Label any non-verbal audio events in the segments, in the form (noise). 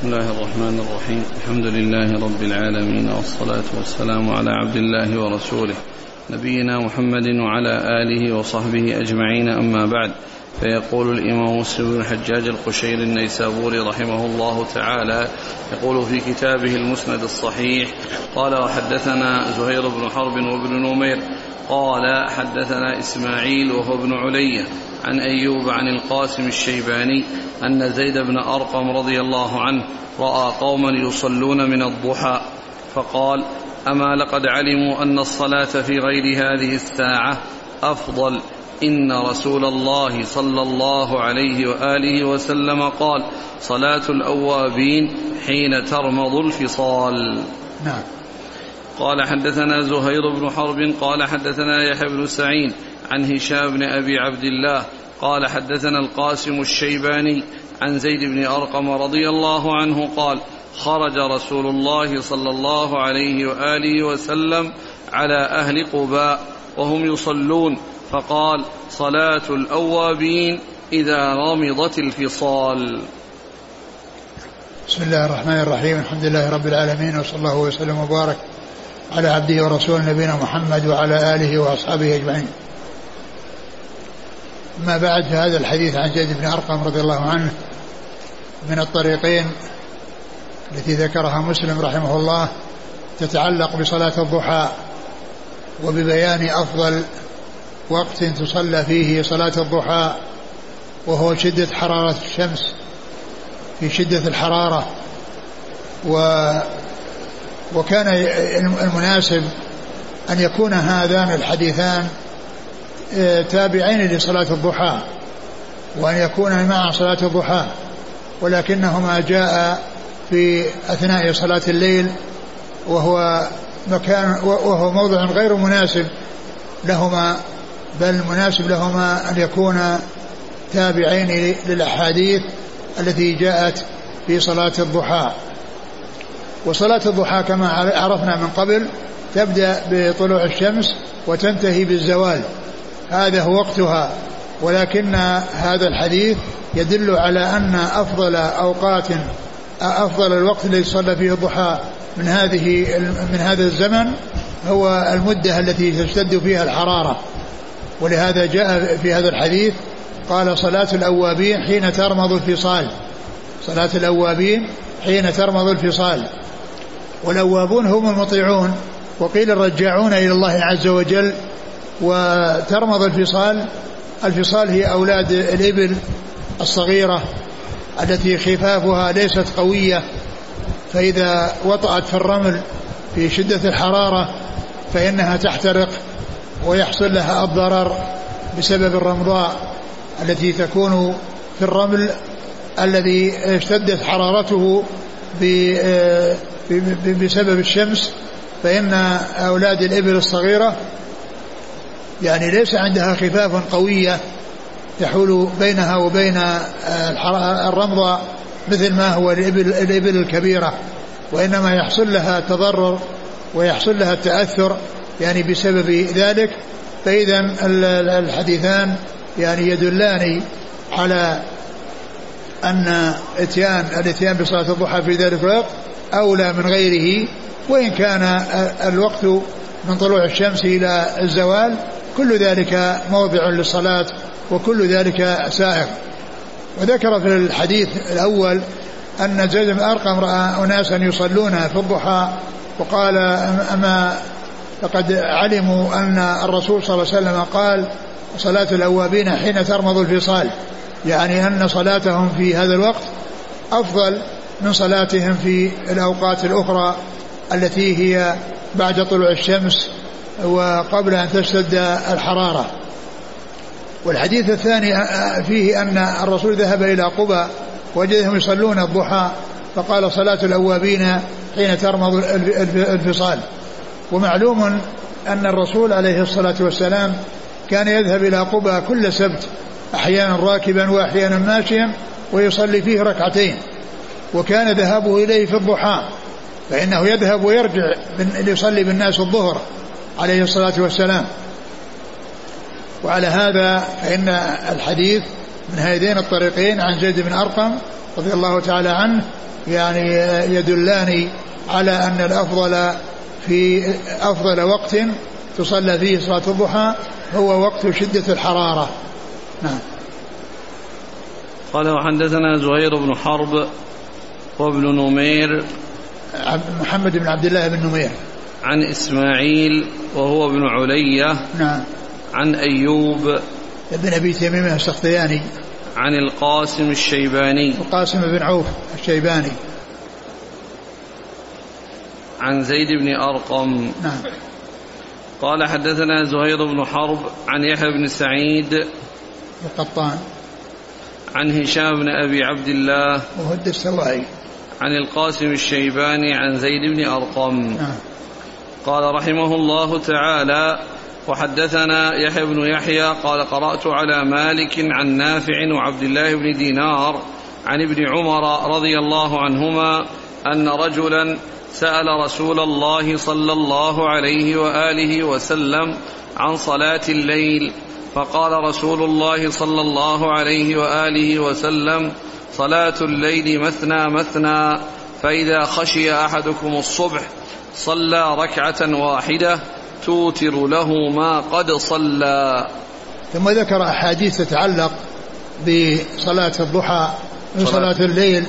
بسم الله الرحمن الرحيم الحمد لله رب العالمين والصلاة والسلام على عبد الله ورسوله نبينا محمد وعلى آله وصحبه أجمعين أما بعد فيقول الإمام مسلم بن الحجاج القشيري النيسابوري رحمه الله تعالى يقول في كتابه المسند الصحيح قال وحدثنا زهير بن حرب وابن نمير قال حدثنا إسماعيل وهو ابن علية عن أيوب عن القاسم الشيباني أن زيد بن أرقم رضي الله عنه رأى قوما يصلون من الضحى فقال أما لقد علموا أن الصلاة في غير هذه الساعة أفضل؟ إن رسول الله صلى الله عليه وآله وسلم قال صلاة الأوابين حين ترمض الفصال. نعم. قال حدثنا زهير بن حرب قال حدثنا يحيى بن سعيد عن هشام بن أبي عبد الله قال حدثنا القاسم الشيباني عن زيد بن أرقم رضي الله عنه قال خرج رسول الله صلى الله عليه وآله وسلم على أهل قباء وهم يصلون فقال صلاة الأوابين إذا رمضت الفصال. بسم الله الرحمن الرحيم. الحمد لله رب العالمين وصلى الله وسلم وبارك على عبده ورسوله نبينا محمد وعلى آله وأصحابه أجمعين. ما بعد هذا الحديث عن زيد بن أرقم رضي الله عنه من الطريقين التي ذكرها مسلم رحمه الله تتعلق بصلاة الضحى وببيان أفضل وقت تصلى فيه صلاة الضحى وهو شدة حرارة الشمس في شدة الحرارة. و وكان المناسب أن يكون هذان الحديثان تابعين لصلاة الضحى وأن يكون مع صلاة الضحى ولكنهما جاء في أثناء صلاة الليل وهو مكان وهو موضع غير مناسب لهما بل مناسب لهما أن يكون تابعين للأحاديث التي جاءت في صلاة الضحى. وصلاة الضحى كما عرفنا من قبل تبدأ بطلوع الشمس وتنتهي بالزوال. هذا هو وقتها. ولكن هذا الحديث يدل على أن أفضل أوقات أفضل الوقت الذي صلى فيه الضحى من هذه من هذا الزمن هو المدة التي تشتد فيها الحرارة. ولهذا جاء في هذا الحديث قال صلاة الأوابين حين ترمض الفصال. صلاة الأوابين حين ترمض الفصال. والأوابون هم المطيعون. وقيل الرجاعون إلى الله عز وجل وترمض الفصال. الفصال هي أولاد الإبل الصغيرة التي خفافها ليست قوية فإذا وطأت في الرمل في شدة الحرارة فإنها تحترق ويحصل لها الضرر بسبب الرمضاء التي تكون في الرمل الذي اشتدت حرارته بسبب الشمس. فإن أولاد الإبل الصغيرة يعني ليس عندها خفاف قوية تحول بينها وبين الرمضة مثل ما هو الإبل, الإبل الكبيرة وإنما يحصل لها تضرر ويحصل لها التأثر يعني بسبب ذلك. فإذا الحديثان يعني يدلان على أن إتيان الإتيان بصلاة الضحى في ذلك الوقت أولى من غيره وإن كان الوقت من طلوع الشمس إلى الزوال كل ذلك موضع للصلاة وكل ذلك سائغ وذكر في الحديث الأول أن زيد بن أرقم رأى أناسا يصلون في الضحى وقال أما لقد علموا أن الرسول صلى الله عليه وسلم قال صلاة الأوابين حين ترمض الفصال يعني أن صلاتهم في هذا الوقت أفضل من صلاتهم في الأوقات الأخرى التي هي بعد طلوع الشمس وقبل أن تشتد الحرارة. والحديث الثاني فيه أن الرسول ذهب إلى قبى وجدهم يصلون الضحى فقال صلاة الأوابين حين ترمض الفصال. ومعلوم أن الرسول عليه الصلاة والسلام كان يذهب إلى قبى كل سبت أحيانا راكبا وأحيانا ماشيا ويصلي فيه ركعتين. وكان ذهابه إليه في الضحى فإنه يذهب ويرجع ليصلي بالناس الظهر. عليه الصلاة والسلام. وعلى هذا فإن الحديث من هذين الطريقين عن زيد بن أرقم رضي الله تعالى عنه يعني يدلان على أن الأفضل في أفضل وقت تصلى فيه صلاة الضحى هو وقت شدة الحرارة. نعم. قال وحدثنا زهير بن حرب وابن نمير. محمد بن عبد الله بن نمير. عن إسماعيل وهو ابن علية نعم. عن أيوب ابن أبي تميم السختياني. عن القاسم الشيباني القاسم بن عوف الشيباني. عن زيد بن أرقم نعم. قال حدثنا زهير بن حرب عن يحيى بن سعيد القطان. عن هشام بن أبي عبد الله وهو الدستوائي عن القاسم الشيباني عن زيد بن أرقم. نعم. قال رحمه الله تعالى وحدثنا يحيى بن يحيى قال قرأت على مالك عن نافع وعبد الله بن دينار عن ابن عمر رضي الله عنهما أن رجلا سأل رسول الله صلى الله عليه وآله وسلم عن صلاة الليل فقال رسول الله صلى الله عليه وآله وسلم صلاة الليل مثنى مثنى فإذا خشي أحدكم الصبح صلى ركعة واحدة توتر له ما قد صلى. ثم ذكر أحاديث تتعلق بصلاة الضحى وصلاة الليل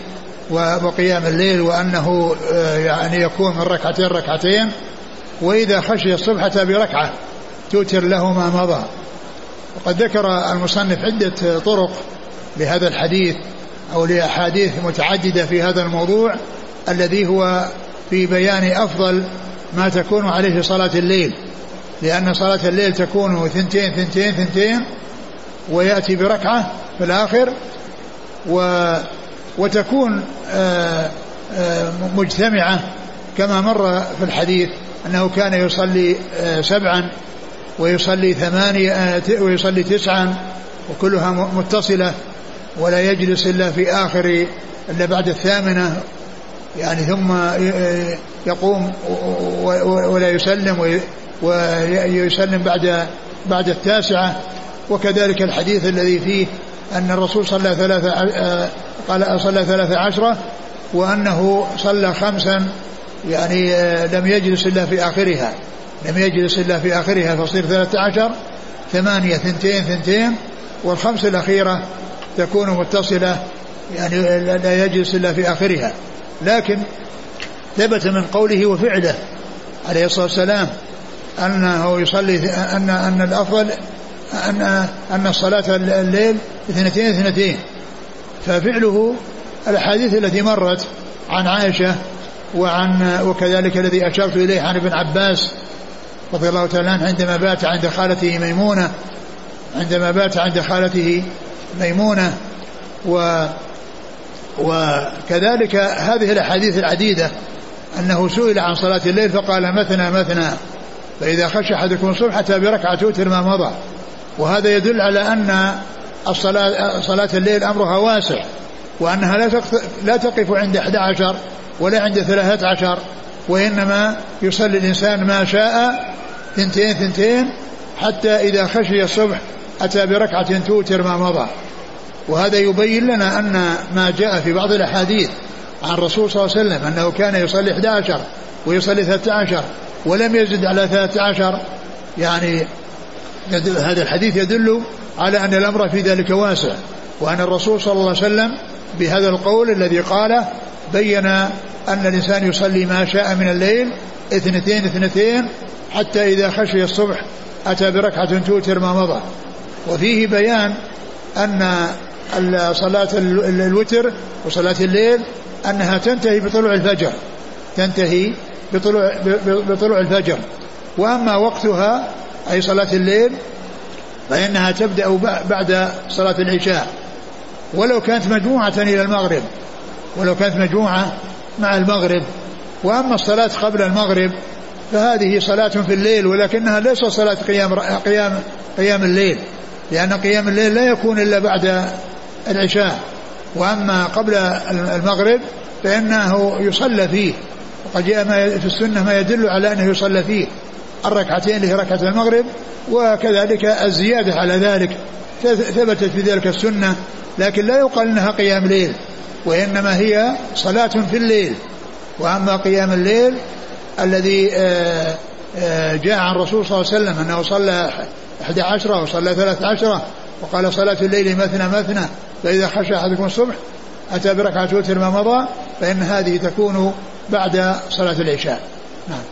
وقيام الليل وأنه آه، يعني يكون من ركعتين ركعتين وإذا خشي الصبح أتى بركعة توتر له ما مضى. وقد ذكر المصنف عدة طرق لهذا الحديث أو لأحاديث متعددة في هذا الموضوع الذي هو في بيان أفضل ما تكون عليه صلاة الليل لأن صلاة الليل تكون ثنتين ثنتين ثنتين ويأتي بركعة في الآخر و وتكون آه، آه، مجتمعة كما مر في الحديث أنه كان يصلي آه، سبعا ويصلي ثمانية ويصلي تسعا وكلها متصلة ولا يجلس إلا في آخر إلا بعد الثامنة يعني ثم يقوم ولا يسلم ويسلم بعد بعد التاسعة. وكذلك الحديث الذي فيه أن الرسول صلى ثلاثة قال صلى ثلاثة عشرة وأنه صلى خمسا يعني لم يجلس إلا في آخرها. لم يجلس إلا في آخرها فصير ثلاثة عشر ثمانية ثنتين ثنتين والخمس الأخيرة تكون متصلة يعني لا يجلس إلا في آخرها. لكن ثبت من قوله وفعله عليه الصلاة والسلام أنه يصلي أن أن الأفضل أن أن صلاة الليل اثنتين اثنتين. ففعله الأحاديث التي مرت عن عائشة وعن وكذلك الذي أشرت إليه عن ابن عباس رضي الله تعالى عنه عندما بات عند خالته ميمونة عندما بات عند خالته ميمونة و وكذلك هذه الأحاديث العديدة أنه سئل عن صلاة الليل فقال مثنى مثنى فإذا خشى أحدكم الصبح أتى بركعة توتر ما مضى. وهذا يدل على أن الصلاة صلاة الليل أمرها واسع وأنها لا لا تقف عند 11 ولا عند 13 وإنما يصلي الإنسان ما شاء ثنتين ثنتين حتى إذا خشي الصبح أتى بركعة توتر ما مضى. وهذا يبين لنا أن ما جاء في بعض الأحاديث عن الرسول صلى الله عليه وسلم أنه كان يصلي 11 ويصلي 13 ولم يزد على 13 يعني هذا الحديث يدل على أن الأمر في ذلك واسع وأن الرسول صلى الله عليه وسلم بهذا القول الذي قاله بين أن الإنسان يصلي ما شاء من الليل اثنتين اثنتين حتى إذا خشي الصبح أتى بركعة توتر ما مضى. وفيه بيان أن صلاة الوتر وصلاة الليل أنها تنتهي بطلوع الفجر. تنتهي بطلوع, بطلوع الفجر. وأما وقتها أي صلاة الليل فإنها تبدأ بعد صلاة العشاء. ولو كانت مجموعة إلى المغرب ولو كانت مجموعة مع المغرب. وأما الصلاة قبل المغرب فهذه صلاة في الليل ولكنها ليست صلاة قيام قيام قيام الليل. لأن قيام الليل لا يكون إلا بعد العشاء. وأما قبل المغرب فإنه يصلى فيه. وقد جاء ما في السنة ما يدل على أنه يصلى فيه. الركعتين اللي هي ركعة المغرب وكذلك الزيادة على ذلك. ثبتت في ذلك السنة لكن لا يقال إنها قيام ليل. وإنما هي صلاة في الليل. وأما قيام الليل الذي آه، جاء عن الرسول صلى الله عليه وسلم أنه صلى أحد عشرة وصلى ثلاث عشرة وقال صلاة الليل مثنى مثنى فإذا خشى أحدكم الصبح أتى بركعة وتر ما مضى فإن هذه تكون بعد صلاة العشاء. نعم.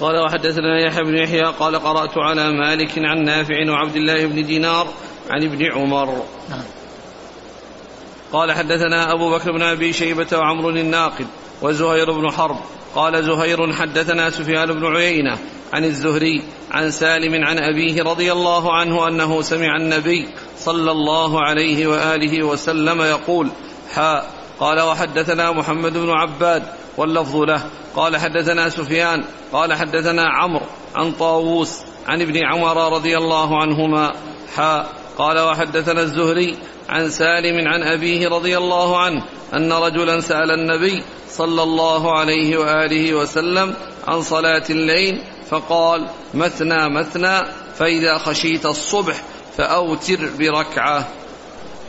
قال وحدثنا يحيى بن يحيى قال قرأت على مالك عن نافع وعبد الله بن دينار عن ابن عمر. نعم. قال حدثنا أبو بكر بن أبي شيبة وعمر الناقد وزهير بن حرب قال زهير حدثنا سفيان بن عيينة عن الزهري عن سالم عن أبيه رضي الله عنه أنه سمع النبي صلى الله عليه وآله وسلم يقول حاء قال وحدثنا محمد بن عباد واللفظ له. قال حدثنا سفيان. قال حدثنا عمرو عن طاووس عن ابن عمر رضي الله عنهما. حاء قال وحدثنا الزهري عن سالم عن أبيه رضي الله عنه أن رجلا سأل النبي صلى الله عليه وآله وسلم عن صلاة الليل فقال مثنى مثنى فإذا خشيت الصبح فأوتر بركعة.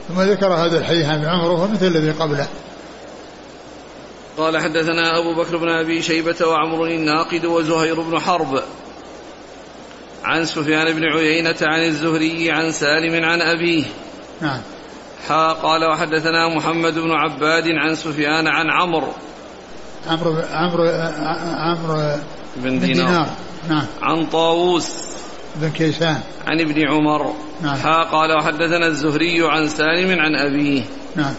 ثم ذكر هذا الحديث عن عمر وهو مثل الذي قبله. قال حدثنا أبو بكر بن أبي شيبة وعمر الناقد وزهير بن حرب. عن سفيان بن عيينة عن الزهري عن سالم عن أبيه. نعم. قال وحدثنا محمد بن عباد عن سفيان عن عمرو عمرو عمرو عمرو بن دينار, دينار. نعم. عن طاووس. بن كيسان. عن ابن عمر. نعم. قال وحدثنا الزهري عن سالم عن أبيه. نعم.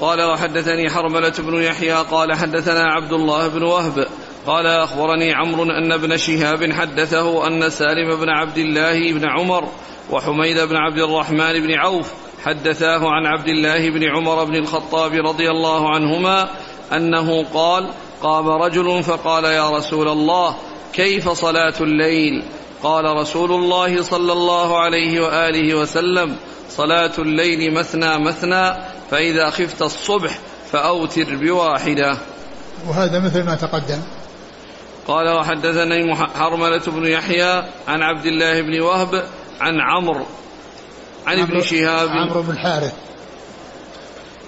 قال وحدثني حرملة بن يحيى. قال حدثنا عبد الله بن وهب. قال أخبرني عمرو أن ابن شهاب حدثه أن سالم بن عبد الله بن عمر وحميد بن عبد الرحمن بن عوف حدثاه عن عبد الله بن عمر بن الخطاب رضي الله عنهما أنه قال قام رجل فقال يا رسول الله كيف صلاة الليل؟ قال رسول الله صلى الله عليه وآله وسلم صلاة الليل مثنى مثنى فإذا خفت الصبح فأوتر بواحدة. وهذا مثل ما تقدم. قال وحدثني حرملة بن يحيى عن عبد الله بن وهب عن عمرو عن ابن شهاب عمرو بن الحارث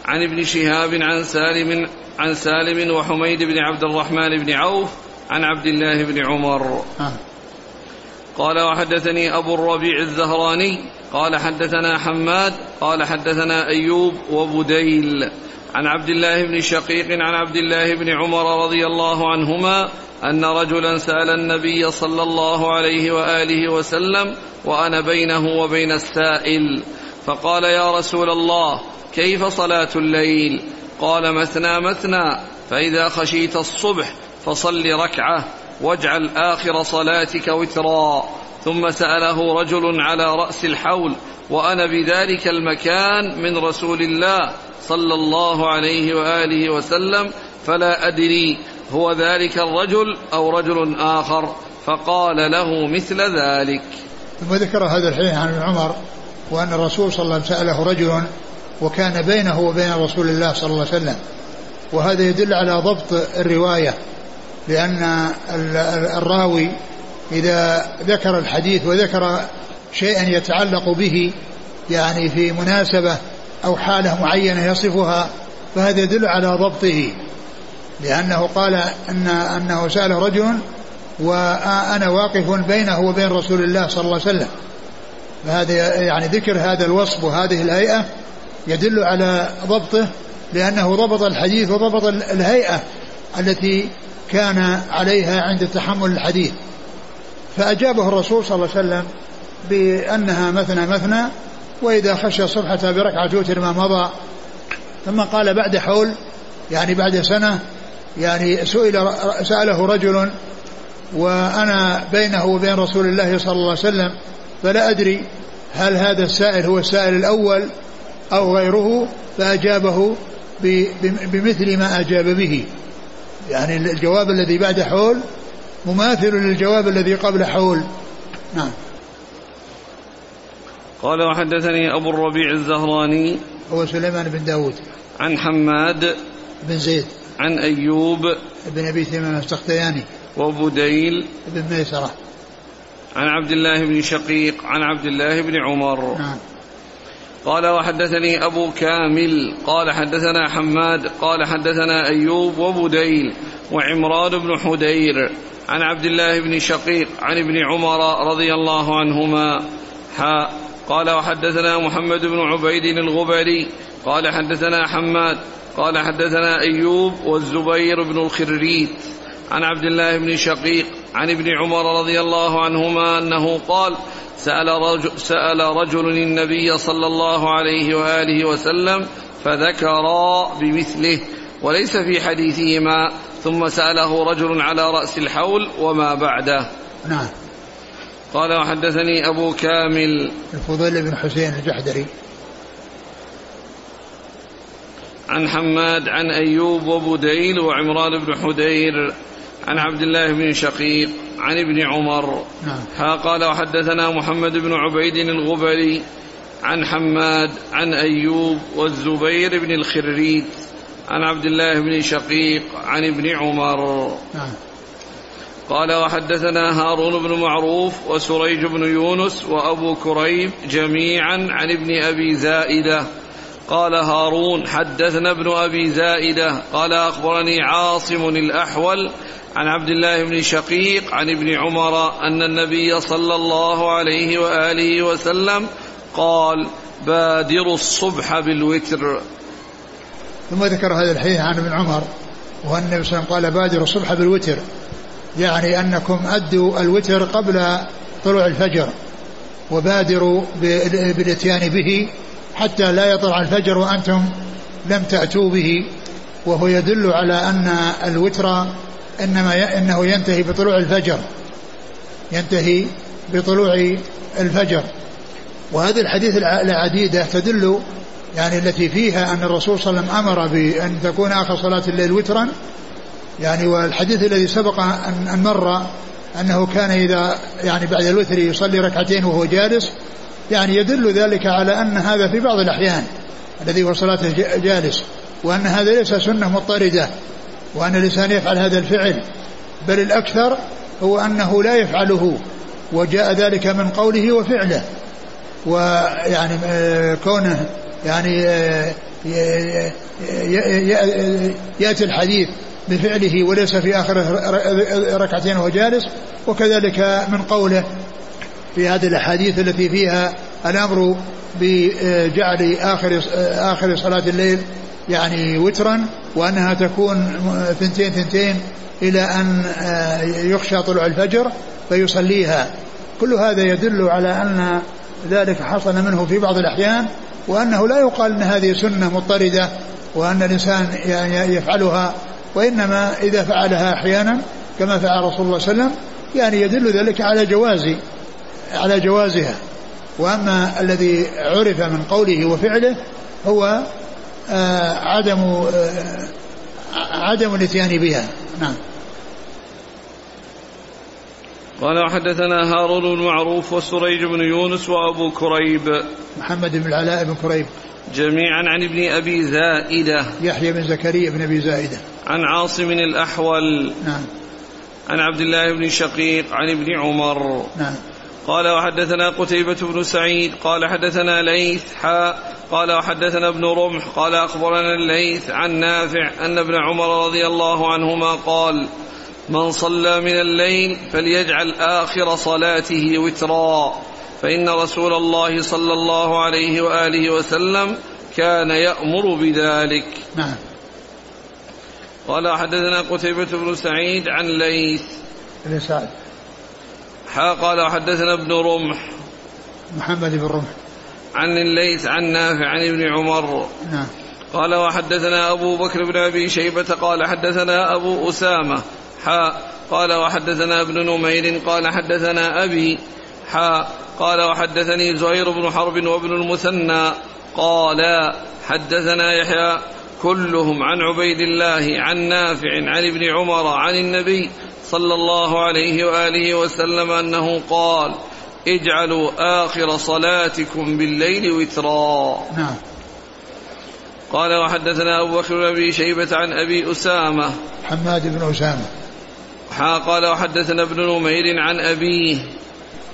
عن ابن شهاب عن سالم عن سالم وحميد بن عبد الرحمن بن عوف عن عبد الله بن عمر. قال وحدثني أبو الربيع الزهراني قال حدثنا حماد قال حدثنا أيوب وبديل. عن عبد الله بن شقيق عن عبد الله بن عمر رضي الله عنهما أن رجلا سأل النبي صلى الله عليه وآله وسلم وأنا بينه وبين السائل. فقال يا رسول الله كيف صلاة الليل؟ قال مثنى مثنى فإذا خشيت الصبح فصل ركعة واجعل آخر صلاتك وترا. ثم سأله رجل على رأس الحول وأنا بذلك المكان من رسول الله صلى الله عليه وآله وسلم فلا أدري هو ذلك الرجل أو رجل آخر. فقال له مثل ذلك. ثم ذكر هذا الحديث عن عمر وأن الرسول صلى الله عليه وسلم سأله رجل وكان بينه وبين رسول الله صلى الله عليه وسلم. وهذا يدل على ضبط الرواية لأن الراوي إذا ذكر الحديث وذكر شيئا يتعلق به يعني في مناسبة أو حالة معينة يصفها فهذا يدل على ضبطه. لأنه قال أن أنه سأل رجل وأنا واقف بينه وبين رسول الله صلى الله عليه وسلم. فهذا يعني ذكر هذا الوصف وهذه الهيئة يدل على ضبطه لأنه ضبط الحديث وضبط الهيئة التي كان عليها عند تحمل الحديث. فأجابه الرسول صلى الله عليه وسلم بأنها مثنى مثنى وإذا خشي الصبح بركعة توتر ما مضى. ثم قال بعد حول يعني بعد سنة يعني سئل سأله رجل وأنا بينه وبين رسول الله صلى الله عليه وسلم فلا أدري هل هذا السائل هو السائل الأول أو غيره فأجابه بمثل ما أجاب به. يعني الجواب الذي بعد حول مماثل للجواب الذي قبل حول. نعم. قال وحدثني أبو الربيع الزهراني هو سليمان بن داود. عن حماد بن زيد. عن أيوب بن أبي ثمامة السختياني. وبديل بن ميسرة. عن عبد الله بن شقيق عن عبد الله بن عمر. نعم. قال وحدثني أبو كامل قال حدثنا حماد قال حدثنا أيوب وبديل وعمران بن حدير. عن عبد الله بن شقيق عن ابن عمر رضي الله عنهما حاء قال وحدثنا محمد بن عبيد الغبري قال حدثنا حماد قال حدثنا أيوب والزبير بن الخريت. عن عبد الله بن شقيق عن ابن عمر رضي الله عنهما أنه قال سأل رجل, سأل رجل النبي صلى الله عليه وآله وسلم فذكر بمثله وليس في حديثهما ثم سأله رجل على رأس الحول وما بعده. نعم. قال وحدثني أبو كامل. الفضيل بن حسين الجحدري. عن حماد عن أيوب وبديل وعمران بن حدير. عن عبد الله بن شقيق عن ابن عمر. نعم. ها قال وحدثنا محمد بن عبيد الغبري عن حماد عن أيوب والزبير بن الخريت عن عبد الله بن شقيق عن ابن عمر. نعم. قال وحدثنا هارون بن معروف وسريج بن يونس وأبو كريب جميعا عن ابن أبي زائدة. قال هارون حدثنا ابن أبي زائدة. قال أخبرني عاصم الأحول عن عبد الله بن شقيق عن ابن عمر أن النبي صلى الله عليه وآله وسلم قال بادروا الصبح بالوتر. ثم ذكر هذا الحديث عن ابن عمر وأن النبي صلى الله عليه وسلم قال بادروا الصبح بالوتر. يعني أنكم أدوا الوتر قبل طلوع الفجر وبادروا بالإتيان به حتى لا يطلع الفجر وأنتم لم تأتوا به. وهو يدل على أن الوتر إنما إنه ينتهي بطلوع الفجر. ينتهي بطلوع الفجر. وهذه الحديث العديدة تدل يعني التي فيها أن الرسول صلى الله عليه وسلم أمر بأن تكون آخر صلاة الليل وترا. يعني والحديث الذي سبق أن مر أنه كان إذا يعني بعد الوتر يصلي ركعتين وهو جالس يعني يدل ذلك على أن هذا في بعض الأحيان الذي هو صلاة جالس وأن هذا ليس سنة مضطردة. وأن الإنسان يفعل هذا الفعل بل الأكثر هو أنه لا يفعله وجاء ذلك من قوله وفعله. ويعني آه، كونه يعني آه، يأتي الحديث بفعله وليس في آخر ركعتين وهو جالس وكذلك من قوله في هذه الأحاديث التي فيها الأمر بجعل آخر آخر صلاة الليل يعني وترا وأنها تكون ثنتين ثنتين إلى أن آه، يخشى طلوع الفجر فيصليها. كل هذا يدل على أن ذلك حصل منه في بعض الأحيان وأنه لا يقال أن هذه سنة مضطردة وأن الإنسان يعني يفعلها وإنما إذا فعلها أحيانا كما فعل رسول الله صلى الله عليه وسلم يعني يدل ذلك على جواز على جوازها. وأما الذي عرف من قوله وفعله هو عدم آه عدم الاتيان بها. نعم. قال وحدثنا هارون بن معروف وسريج بن يونس وأبو كريب. محمد بن العلاء بن كريب. جميعا عن ابن أبي زائدة. يحيى بن زكريا بن أبي زائدة. عن عاصم الأحول. نعم. عن عبد الله بن شقيق عن ابن عمر. نعم. قال وحدثنا قتيبة بن سعيد. قال حدثنا ليث حاء قال وحدثنا ابن رمح قال أخبرنا الليث عن نافع أن ابن عمر رضي الله عنهما قال من صلى من الليل فليجعل آخر صلاته وترا فإن رسول الله صلى الله عليه وآله وسلم كان يأمر بذلك. نعم. قال حدثنا قتيبة بن سعيد عن ليث. بن سعد. قال وحدثنا ابن رمح. محمد بن رمح. عن الليث عن نافع عن ابن عمر. نعم. قال وحدثنا أبو بكر بن أبي شيبة قال حدثنا أبو أسامة حاء قال وحدثنا ابن نمير قال حدثنا أبي حاء قال وحدثني زهير بن حرب وابن المثنى قال حدثنا يحيى كلهم عن عبيد الله عن نافع عن ابن عمر عن النبي صلى الله عليه وآله وسلم أنه قال اجعلوا آخر صلاتكم بالليل وترا. نعم. قال وحدثنا أبو بكر بن أبي شيبة عن أبي أسامة. حماد بن أسامة. حا قال وحدثنا ابن نمير عن أبيه.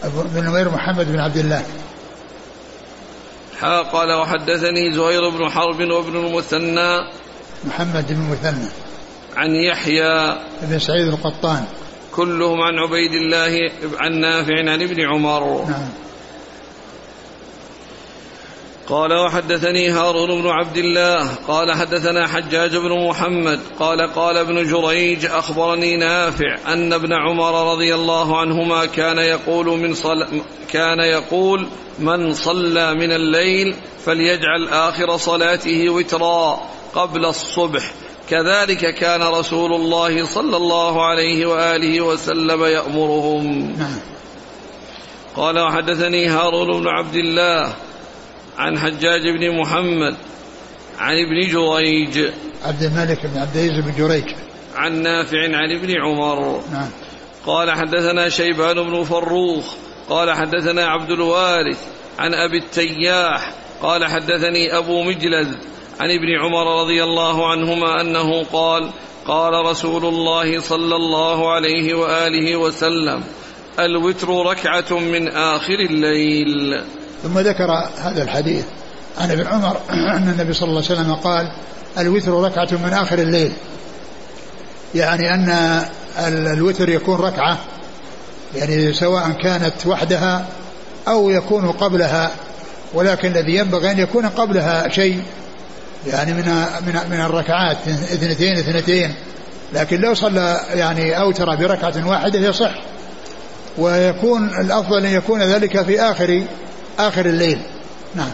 ابن نمير محمد بن عبد الله. حا قال وحدثني زهير بن حرب وابن المثنى محمد بن المثنى. عن يحيى بن سعيد القطان. كلهم عن عبيد الله عن نافع عن ابن عمر. نعم. قال وحدثني هارون بن عبد الله قال حدثنا حجاج بن محمد قال قال ابن جريج أخبرني نافع أن ابن عمر رضي الله عنهما كان يقول من صل كان يقول من صلى من الليل فليجعل آخر صلاته وترا قبل الصبح. كذلك كان رسول الله صلى الله عليه وآله وسلم يأمرهم. نعم. قال وحدثني هارون بن عبد الله عن حجاج بن محمد عن ابن جريج. عبد الملك بن عبد العزيز بن جريج. عن نافع عن ابن عمر. نعم. قال حدثنا شيبان بن فروخ. قال حدثنا عبد الوارث عن أبي التياح. قال حدثني أبو مجلد عن ابن عمر رضي الله عنهما أنه قال قال رسول الله صلى الله عليه وآله وسلم الوتر ركعة من آخر الليل. ثم ذكر هذا الحديث عن ابن عمر (clears throat) أن النبي صلى الله عليه وسلم قال الوتر ركعة من آخر الليل. يعني أن الوتر يكون ركعة يعني سواء كانت وحدها أو يكون قبلها ولكن الذي ينبغي أن يكون قبلها شيء يعني من من من الركعات اثنتين اثنتين. لكن لو صلى يعني أوتر بركعة واحدة يصح. ويكون الأفضل أن يكون ذلك في آخر آخر الليل. نعم.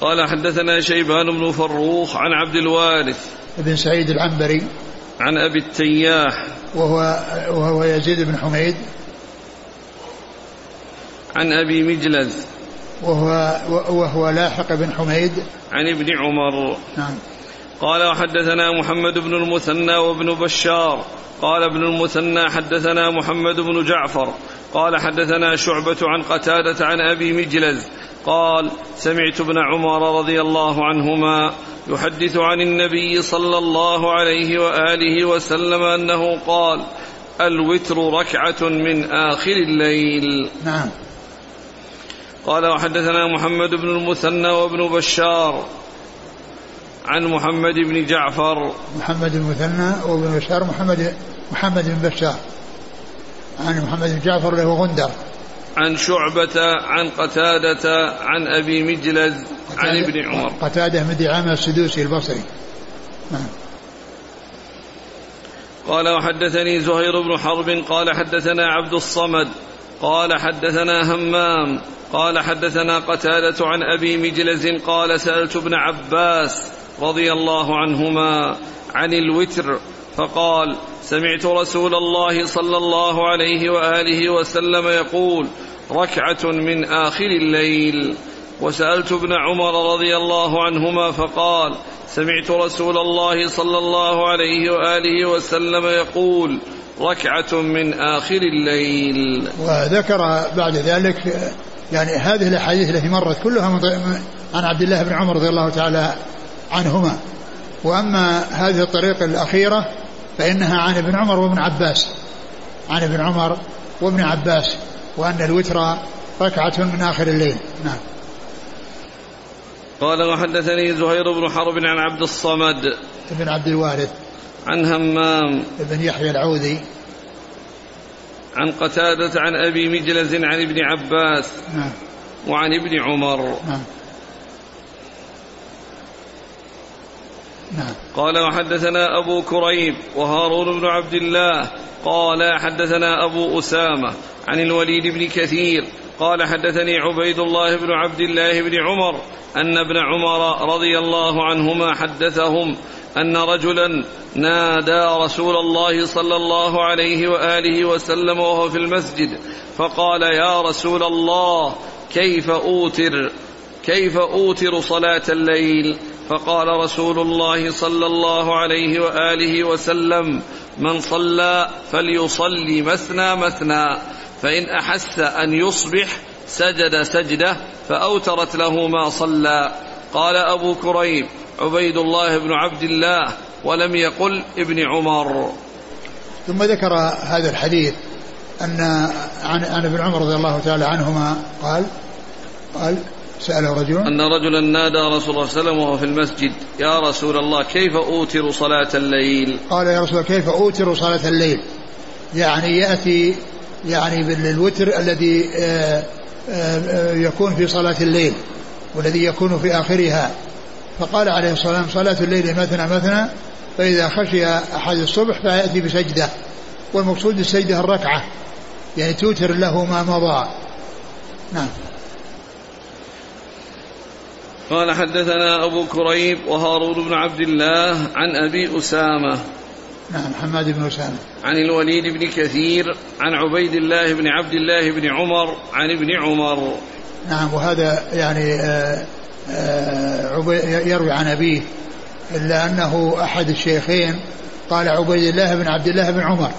قال حدثنا شيبان بن فروخ عن عبد الوارث بن سعيد العنبري. عن أبي التياح. وهو وهو يزيد بن حميد. عن أبي مجلد وهو وهو لاحق بن حميد. عن ابن عمر. نعم. قال وحدثنا محمد بن المثنى وابن بشار. قال ابن المثنى حدثنا محمد بن جعفر. قال حدثنا شعبة عن قتادة عن أبي مجلز. قال سمعت ابن عمر رضي الله عنهما يحدث عن النبي صلى الله عليه وآله وسلم أنه قال الوتر ركعة من آخر الليل. نعم. قال وحدثنا محمد بن المثنى وابن بشار عن محمد بن جعفر. محمد المثنى وابن بشار محمد محمد بن بشار. عن محمد بن جعفر له غندر. عن شعبة عن قتادة عن أبي مجلد عن ابن عمر. قتادة بن دعامة السدوسي البصري. نعم. قال وحدثني زهير بن حرب قال حدثنا عبد الصمد قال حدثنا همام قال حدثنا قتادة عن أبي مجلز قال سألت ابن عباس رضي الله عنهما عن الوتر فقال سمعت رسول الله صلى الله عليه وآله وسلم يقول ركعة من آخر الليل. وسألت ابن عمر رضي الله عنهما فقال سمعت رسول الله صلى الله عليه وآله وسلم يقول ركعة من آخر الليل. وذكر بعد ذلك يعني هذه الأحاديث التي مرت كلها عن عبد الله بن عمر رضي الله تعالى عنهما. وأما هذه الطريقة الأخيرة فإنها عن ابن عمر وابن عباس. عن ابن عمر وابن عباس وأن الوتر ركعة من آخر الليل. نعم. قال وحدثني زهير بن حرب عن عبد الصمد. بن عبد الوارث. عن همام بن يحيى العوذي. عن قتادة عن أبي مجلز عن ابن عباس نعم. وعن ابن عمر. نعم. نعم. قال وحدثنا أبو كريب وهارون بن عبد الله. قال حدثنا أبو أسامة عن الوليد بن كثير. قال حدثني عبيد الله بن عبد الله بن عمر أن ابن عمر رضي الله عنهما حدثهم أن رجلا نادى رسول الله صلى الله عليه وآله وسلم وهو في المسجد فقال يا رسول الله كيف أوتر؟ كيف أوتر صلاة الليل؟ فقال رسول الله صلى الله عليه وآله وسلم من صلى فليصلي مثنى مثنى فإن أحس أن يصبح سجد سجدة فأوترت له ما صلى. قال أبو كريب عبيد الله بن عبد الله ولم يقل ابن عمر. ثم ذكر هذا الحديث أن عن عن ابن عمر رضي الله تعالى عنهما قال قال سأله رجل أن رجلا نادى رسول الله صلى الله عليه وسلم وهو في المسجد يا رسول الله كيف أوتر صلاة الليل؟ قال يا رسول الله كيف أوتر صلاة الليل؟ يعني يأتي يعني بالوتر الذي آه، آه، آه، يكون في صلاة الليل والذي يكون في آخرها. فقال عليه الصلاة والسلام صلاة الليل مثنى مثنى فإذا خشي أحد الصبح فيأتي بسجدة. والمقصود السجدة الركعة يعني توتر له ما مضى. نعم. قال حدثنا أبو كريب وهارون بن عبد الله عن أبي أسامة. نعم حماد بن أسامة. عن الوليد بن كثير عن عبيد الله بن عبد الله بن عمر عن ابن عمر. نعم وهذا يعني آه، يروي عن أبيه إلا أنه أحد الشيخين قال عبيد الله بن عبد الله بن عمر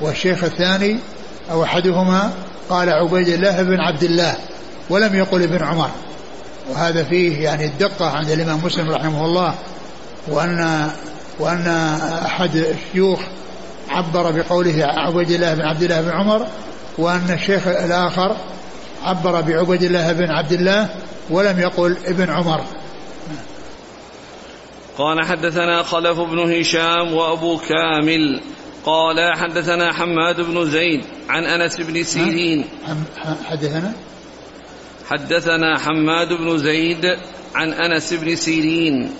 والشيخ الثاني أو أحدهما قال عبيد الله بن عبد الله ولم يقل ابن عمر. وهذا فيه يعني الدقة عند الإمام مسلم رحمه الله وأن وأن أحد الشيوخ عبر بقوله عبيد الله بن عبد الله بن عمر وأن الشيخ الآخر عبر بعبيد الله بن عبد الله ولم يقل ابن عمر. قال حدثنا خلف بن هشام وأبو كامل. قال حدثنا حماد بن زيد عن أنس بن سيرين. حدثنا؟ حدثنا حماد بن زيد عن أنس بن سيرين.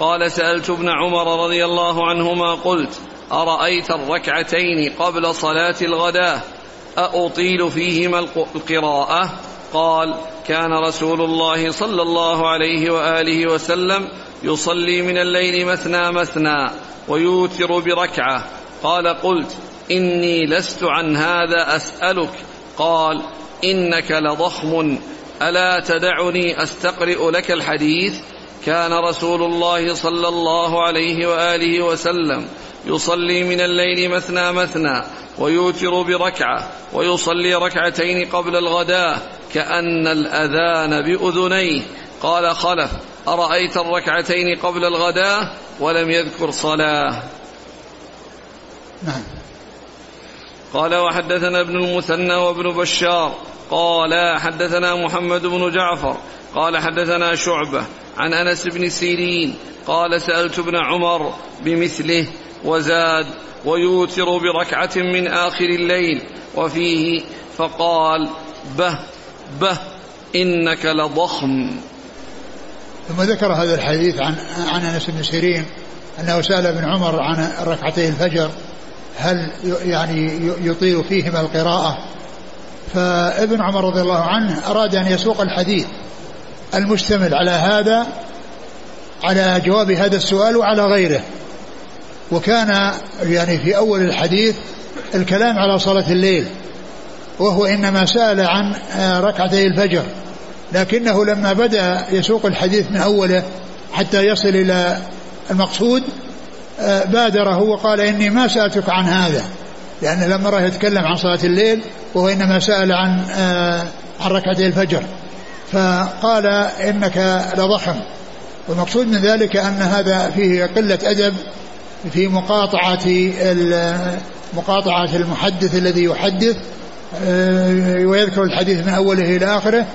قال سألت ابن عمر رضي الله عنهما قلت أرأيت الركعتين قبل صلاة الغداه ااطيل فيهما القراءة؟ قال كان رسول الله صلى الله عليه وآله وسلم يصلي من الليل مثنى مثنى ويوتر بركعة. قال قلت إني لست عن هذا أسألك. قال إنك لضخم. ألا تدعني أستقرئ لك الحديث؟ كان رسول الله صلى الله عليه وآله وسلم يصلي من الليل مثنى مثنى ويوتر بركعة ويصلي ركعتين قبل الغداه كأن الأذان بأذنيه. قال خلف أرأيت الركعتين قبل الغداه ولم يذكر صلاة. نعم. قال وحدثنا ابن المثنى وابن بشار. قال حدثنا محمد بن جعفر. قال حدثنا شعبة عن أنس بن سيرين. قال سألت ابن عمر بمثله وزاد ويوتر بركعة من آخر الليل وفيه فقال به به إنك لضخم. ثم ذكر هذا الحديث عن عن أنس بن سيرين أنه سأل ابن عمر عن ركعتي الفجر هل يعني يطيل فيهما القراءة. فابن عمر رضي الله عنه أراد أن يسوق الحديث المشتمل على هذا على جواب هذا السؤال وعلى غيره. وكان يعني في أول الحديث الكلام على صلاة الليل وهو إنما سأل عن ركعتي الفجر لكنه لما بدأ يسوق الحديث من أوله حتى يصل إلى المقصود بادره وقال إني ما سألتك عن هذا لأن لما رأى يتكلم عن صلاة الليل وهو إنما سأل عن آه عن ركعتي الفجر. فقال إنك لضخم والمقصود من ذلك أن هذا فيه قلة أدب في مقاطعة مقاطعة المحدث الذي يحدث آه ويذكر الحديث من أوله إلى آخره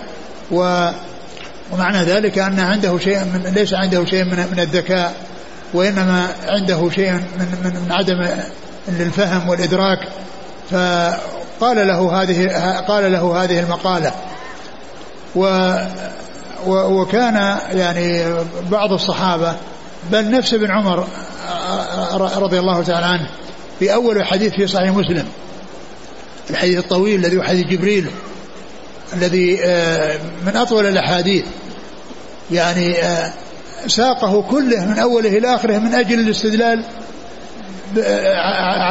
ومعنى ذلك أن عنده شيء من ليس عنده شيء من, من الذكاء وإنما عنده شيء من, من, من عدم للفهم والإدراك. فقال له هذه قال له هذه المقالة. و وكان يعني بعض الصحابة بل نفس ابن عمر رضي الله تعالى عنه في أول حديث في صحيح مسلم. الحديث الطويل الذي هو حديث جبريل الذي آه، من أطول الأحاديث. يعني آه، ساقه كله من أوله إلى آخره من أجل الاستدلال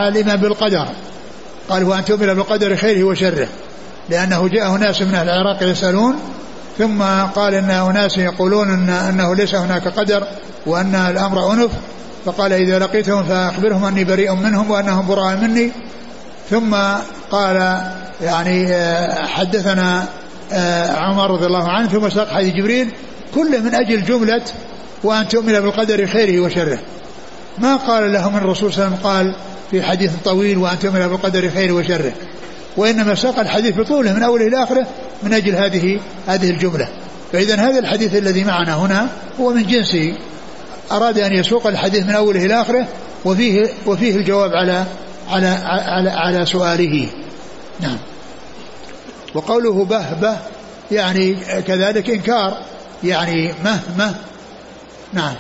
عالما بالقدر. قال وأن تؤمن بالقدر خيره وشره لأنه جاء ناس من أهل العراق يسألون ثم قال إن أناس يقولون إن أنه ليس هناك قدر وأن الأمر أنف فقال إذا لقيتهم فأخبرهم أني بريء منهم وأنهم براء مني. ثم قال يعني آه، حدثنا آه، عمر رضي الله عنه ثم ساق حديث جبريل كله من أجل جملة وأن تؤمن بالقدر خيره وشره. ما قال لهم الرسول صلى الله عليه وسلم قال في حديث طويل وأن تؤمن بالقدر خير وشره؟ وإنما ساق الحديث بطوله من أوله إلى آخره من أجل هذه هذه الجملة. فإذا هذا الحديث الذي معنا هنا هو من جنسه أراد أن يسوق الحديث من أوله إلى آخره وفيه وفيه الجواب على على على, على سؤاله. نعم. وقوله به به يعني كذلك إنكار يعني مه مه. نعم.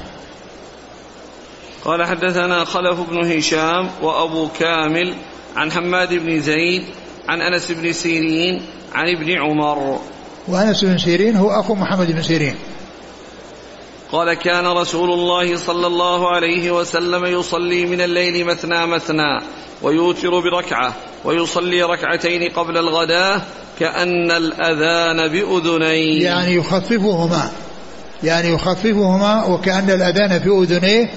قال حدثنا خلف بن هشام وأبو كامل عن حماد بن زيد عن أنس بن سيرين عن ابن عمر. وأنس بن سيرين هو أخو محمد بن سيرين. قال كان رسول الله صلى الله عليه وسلم يصلي من الليل مثنى مثنى ويوتر بركعة ويصلي ركعتين قبل الغداة كأن الأذان بأذنيه. يعني يخففهما يعني يخففهما وكأن الأذان في أذنيه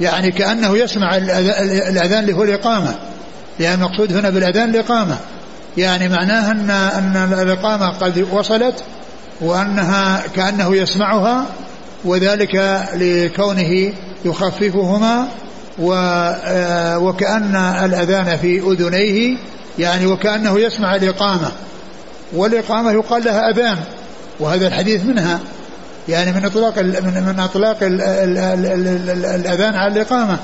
يعني كأنه يسمع الأذان اللي هو الإقامة. يعني المقصود هنا بالأذان الإقامة. يعني معناها أن أن الإقامة قد وصلت وأنها كأنه يسمعها وذلك لكونه يخففهما آه، وكأن الأذان في أذنيه يعني وكأنه يسمع الإقامة. والإقامة يقال لها أذان وهذا الحديث منها. يعني من إطلاق من من إطلاق الأذان على الإقامة.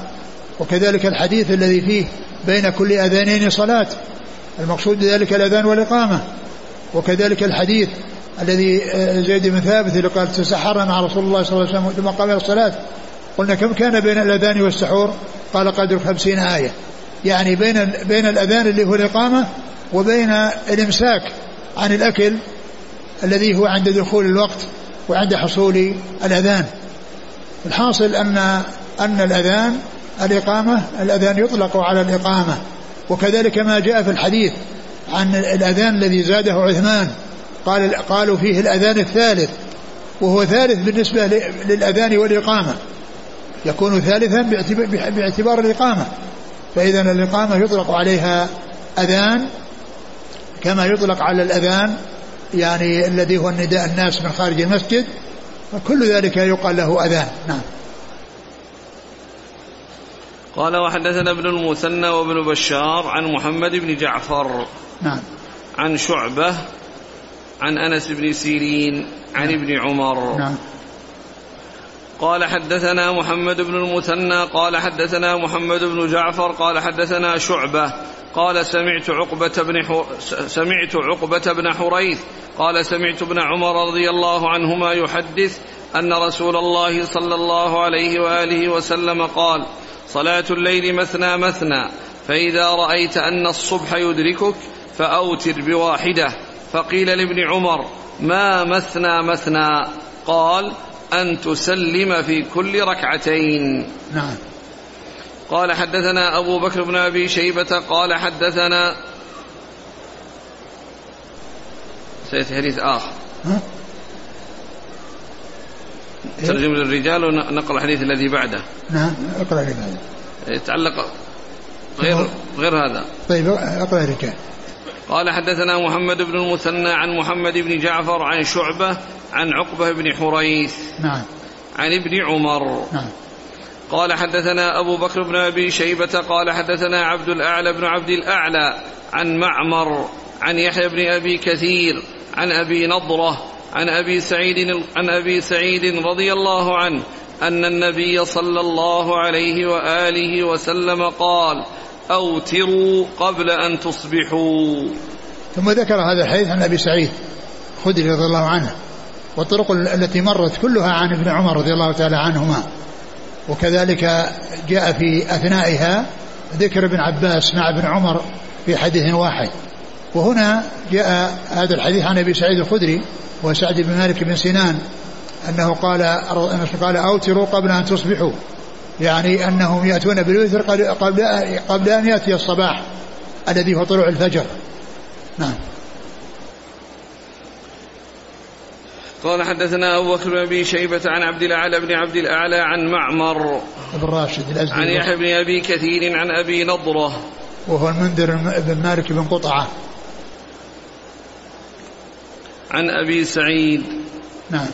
وكذلك الحديث الذي فيه بين كل أذانين صلاة. المقصود بذلك الأذان والإقامة وكذلك الحديث الذي آه، زيد بن ثابت اللي قال تسحرنا مع رسول الله صلى الله عليه وسلم ثم قام الصلاة. قلنا كم كان بين الأذان والسحور؟ قال قدر خمسين آية. يعني بين بين الأذان اللي هو الإقامة وبين الإمساك عن الأكل الذي هو عند دخول الوقت وعند حصول الأذان. الحاصل أن أن الأذان الإقامة الأذان يطلق على الإقامة. وكذلك ما جاء في الحديث عن الأذان الذي زاده عثمان. قال قالوا فيه الأذان الثالث وهو ثالث بالنسبة للأذان والإقامة. يكون ثالثا باعتبار الإقامة. فإذا الإقامة يطلق عليها أذان كما يطلق على الأذان يعني الذي هو النداء الناس من خارج المسجد فكل ذلك يقال له أذان. نعم. قال وحدثنا ابن المثنى وابن بشار عن محمد بن جعفر نعم. عن شعبة عن أنس بن سيرين عن نعم. ابن عمر. نعم. قال حدثنا محمد بن المثنى قال حدثنا محمد بن جعفر قال حدثنا شعبة قال سمعت عقبة بن سمعت عقبة بن حريث قال سمعت ابن عمر رضي الله عنهما يحدث أن رسول الله صلى الله عليه وآله وسلم قال صلاة الليل مثنى مثنى فإذا رأيت أن الصبح يدركك فأوتر بواحدة. فقيل لابن عمر ما مثنى مثنى؟ قال أن تسلم في كل ركعتين. نعم. قال حدثنا أبو بكر بن أبي شيبة قال حدثنا سيأتي حديث آخر. ها؟ ترجم للرجال ونقل الحديث الذي بعده. نعم أقرأ لي بعده يتعلق غير غير هذا. طيب أقرأ الرجال. قال حدثنا محمد بن المثنى عن محمد بن جعفر عن شعبة عن عقبة بن حريث نعم. عن ابن عمر. نعم. قال حدثنا أبو بكر بن أبي شيبة قال حدثنا عبد الأعلى بن عبد الأعلى عن معمر عن يحيى بن أبي كثير عن أبي نضرة عن أبي سعيد عن أبي سعيد رضي الله عنه أن النبي صلى الله عليه وآله وسلم قال أوتروا قبل أن تصبحوا. ثم ذكر هذا الحديث عن أبي سعيد خدري رضي الله عنه والطرق التي مرت كلها عن ابن عمر رضي الله تعالى عنهما. وكذلك جاء في أثنائها ذكر ابن عباس مع ابن عمر في حديث واحد. وهنا جاء هذا الحديث عن أبي سعيد الخدري وسعد بن مالك بن سنان أنه قال قال أوتروا قبل أن تصبحوا. يعني أنهم يأتون بالوتر قبل قبل ان يأتي الصباح الذي هو طلوع الفجر. نعم. قال حدثنا أبو بكر بن أبي شيبة عن عبد الأعلى بن عبد الأعلى عن معمر. بن راشد الأزدي. عن يحيى بن أبي كثير عن أبي نضرة. وهو المنذر بن مالك بن قطعة. عن أبي سعيد. نعم.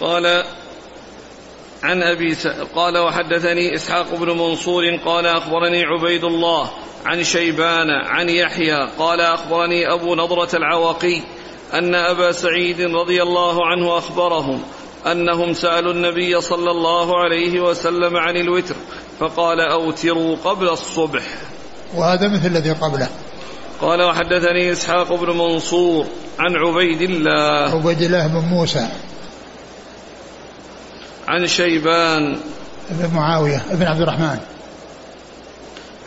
قال عن أبي س... قال وحدثني إسحاق بن منصور قال أخبرني عبيد الله عن شيبان عن يحيى قال أخبرني أبو نضرة العواقي أن أبا سعيد رضي الله عنه أخبرهم أنهم سألوا النبي صلى الله عليه وسلم عن الوتر فقال أوتروا قبل الصبح. وهذا مثل الذي قبله. قال وحدثني إسحاق بن منصور عن عبيد الله. عبيد الله بن موسى. عن شيبان. بن معاوية بن عبد الرحمن.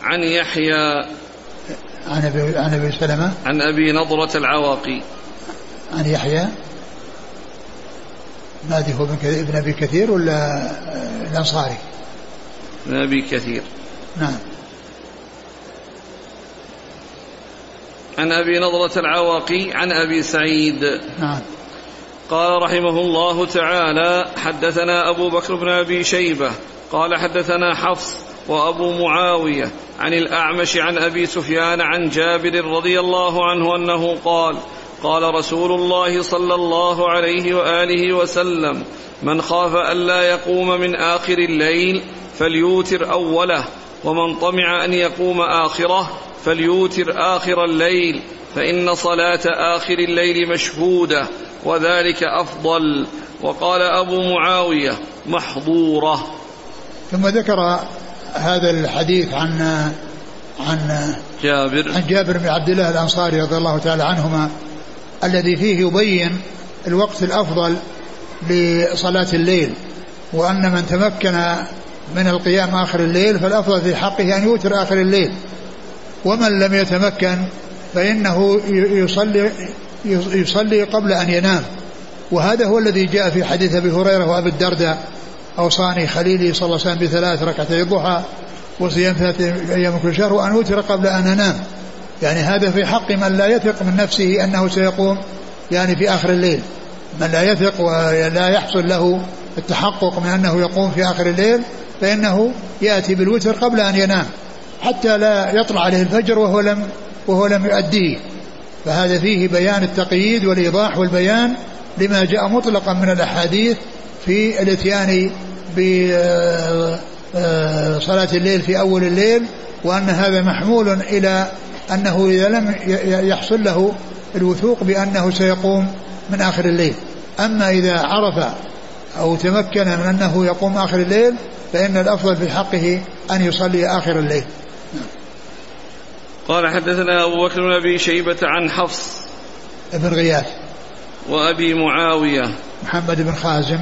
عن يحيى. عن ابي عن أبي سلمة. عن أبي نضرة العواقي. عن يحيى. نادي هو ابن أبي كثير ولا الأنصاري؟ ابن أبي كثير. نعم. عن أبي نضرة العواقي عن أبي سعيد. نعم. قال رحمه الله تعالى حدثنا أبو بكر بن أبي شيبة قال حدثنا حفص وأبو معاوية عن الأعمش عن أبي سفيان عن جابر رضي الله عنه أنه قال قال رسول الله صلى الله عليه وآله وسلم من خاف الا يقوم من آخر الليل فليوتر أوله ومن طمع أن يقوم آخره فليوتر آخر الليل فإن صلاة آخر الليل مشهودة وذلك أفضل. وقال أبو معاوية محظورة. ثم ذكر هذا الحديث عن عن جابر. عن جابر بن عبد الله الأنصاري رضي الله تعالى عنهما الذي فيه يبين الوقت الأفضل لصلاة الليل وأن من تمكن من القيام آخر الليل فالأفضل في حقه أن يوتر آخر الليل. ومن لم يتمكن فإنه يصلي يصلي قبل أن ينام. وهذا هو الذي جاء في حديث أبي هريرة وأبي الدرداء أوصاني خليلي صلى الله عليه وسلم بثلاث ركعتي الضحى وصيام ثلاثة أيام كل شهر وأن أوتر قبل أن أنام. يعني هذا في حق من لا يثق من نفسه أنه سيقوم يعني في آخر الليل. من لا يثق ولا يحصل له التحقق من أنه يقوم في آخر الليل فإنه يأتي بالوتر قبل أن ينام. حتى لا يطلع عليه الفجر وهو لم وهو لم يؤديه. فهذا فيه بيان التقييد والإيضاح والبيان لما جاء مطلقا من الأحاديث في الإتيان بصلاة الليل في أول الليل وأن هذا محمول إلى أنه إذا لم يحصل له الوثوق بأنه سيقوم من آخر الليل. أما إذا عرف أو تمكن من أنه يقوم آخر الليل فإن الأفضل في حقه أن يصلي آخر الليل. قال حدثنا أبو بكر بن أبي شيبة عن حفص بن غياث. وأبي معاوية محمد بن خازم.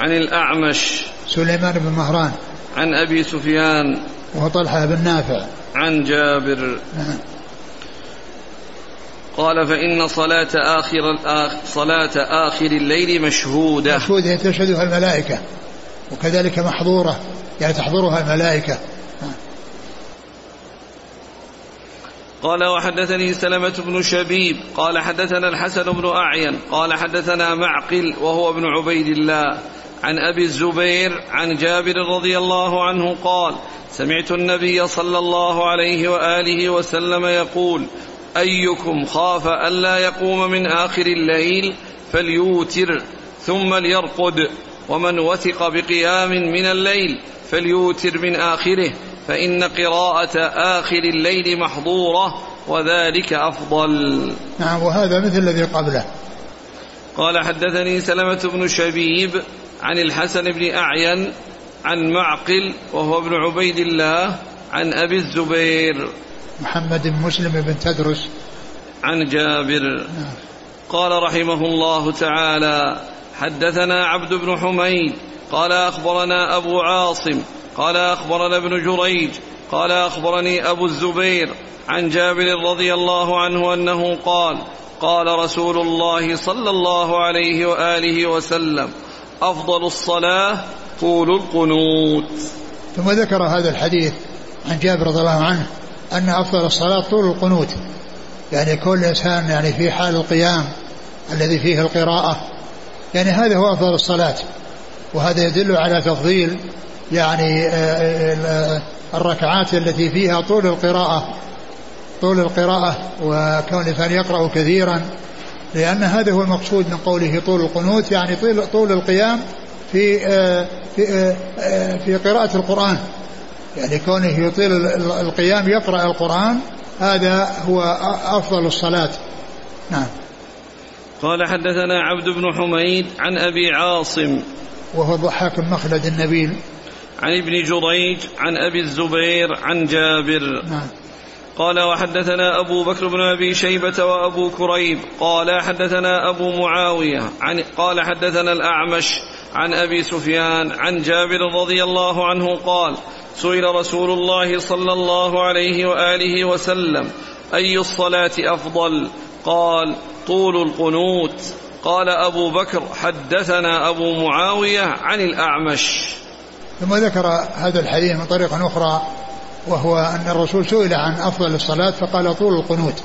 عن الأعمش سليمان بن مهران. عن أبي سفيان وهو طلحة بن نافع. عن جابر. نعم. قال فإن صلاة آخر صلاة آخر الليل مشهودة. مشهودة تشهدها الملائكة وكذلك محظورة يعني تحضرها الملائكة. قال وحدثني سلمة بن شبيب قال حدثنا الحسن بن أعين قال حدثنا معقل وهو ابن عبيد الله عن أبي الزبير عن جابر رضي الله عنه قال سمعت النبي صلى الله عليه وآله وسلم يقول أيكم خاف ألا يقوم من آخر الليل فليوتر ثم ليرقد ومن وثق بقيام من الليل فليوتر من آخره. فإن قراءة آخر الليل محضورة وذلك أفضل. نعم وهذا مثل الذي قبله. قال حدثني سلمة بن شبيب عن الحسن بن أعين عن معقل وهو ابن عبيد الله عن أبي الزبير. محمد بن مسلم بن تدرس. عن جابر. نعم. قال رحمه الله تعالى حدثنا عبد بن حميد قال أخبرنا أبو عاصم قال أخبرنا ابن جريج قال أخبرني أبو الزبير عن جابر رضي الله عنه أنه قال قال رسول الله صلى الله عليه وآله وسلم أفضل الصلاة طول القنوت. ثم ذكر هذا الحديث عن جابر رضي الله عنه أن أفضل الصلاة طول القنوت. يعني كل إنسان يعني في حال القيام الذي فيه القراءة يعني هذا هو أفضل الصلاة. وهذا يدل على تفضيل يعني آه، آه، الركعات التي فيها طول القراءة طول القراءة وكون الإنسان يقرأ كثيرا لأن هذا هو المقصود من قوله طول القنوت يعني طول, طول القيام في آه، في آه، آه، في قراءة القرآن. يعني كونه يطيل القيام يقرأ القرآن هذا هو أفضل الصلاة. نعم. قال حدثنا عبد بن حميد عن أبي عاصم. وهو ضحاك المخلد النبيل. عن ابن جريج عن أبي الزبير عن جابر. نعم. قال وحدثنا أبو بكر بن أبي شيبة وأبو كريب. قال حدثنا أبو معاوية عن قال حدثنا الأعمش عن أبي سفيان عن جابر رضي الله عنه قال سئل رسول الله صلى الله عليه وآله وسلم أي الصلاة أفضل؟ قال طول القنوت. قال أبو بكر حدثنا أبو معاوية عن الأعمش. ثم ذكر هذا الحديث من طريق أخرى وهو أن الرسول سئل عن أفضل الصلاة فقال طول القنوت.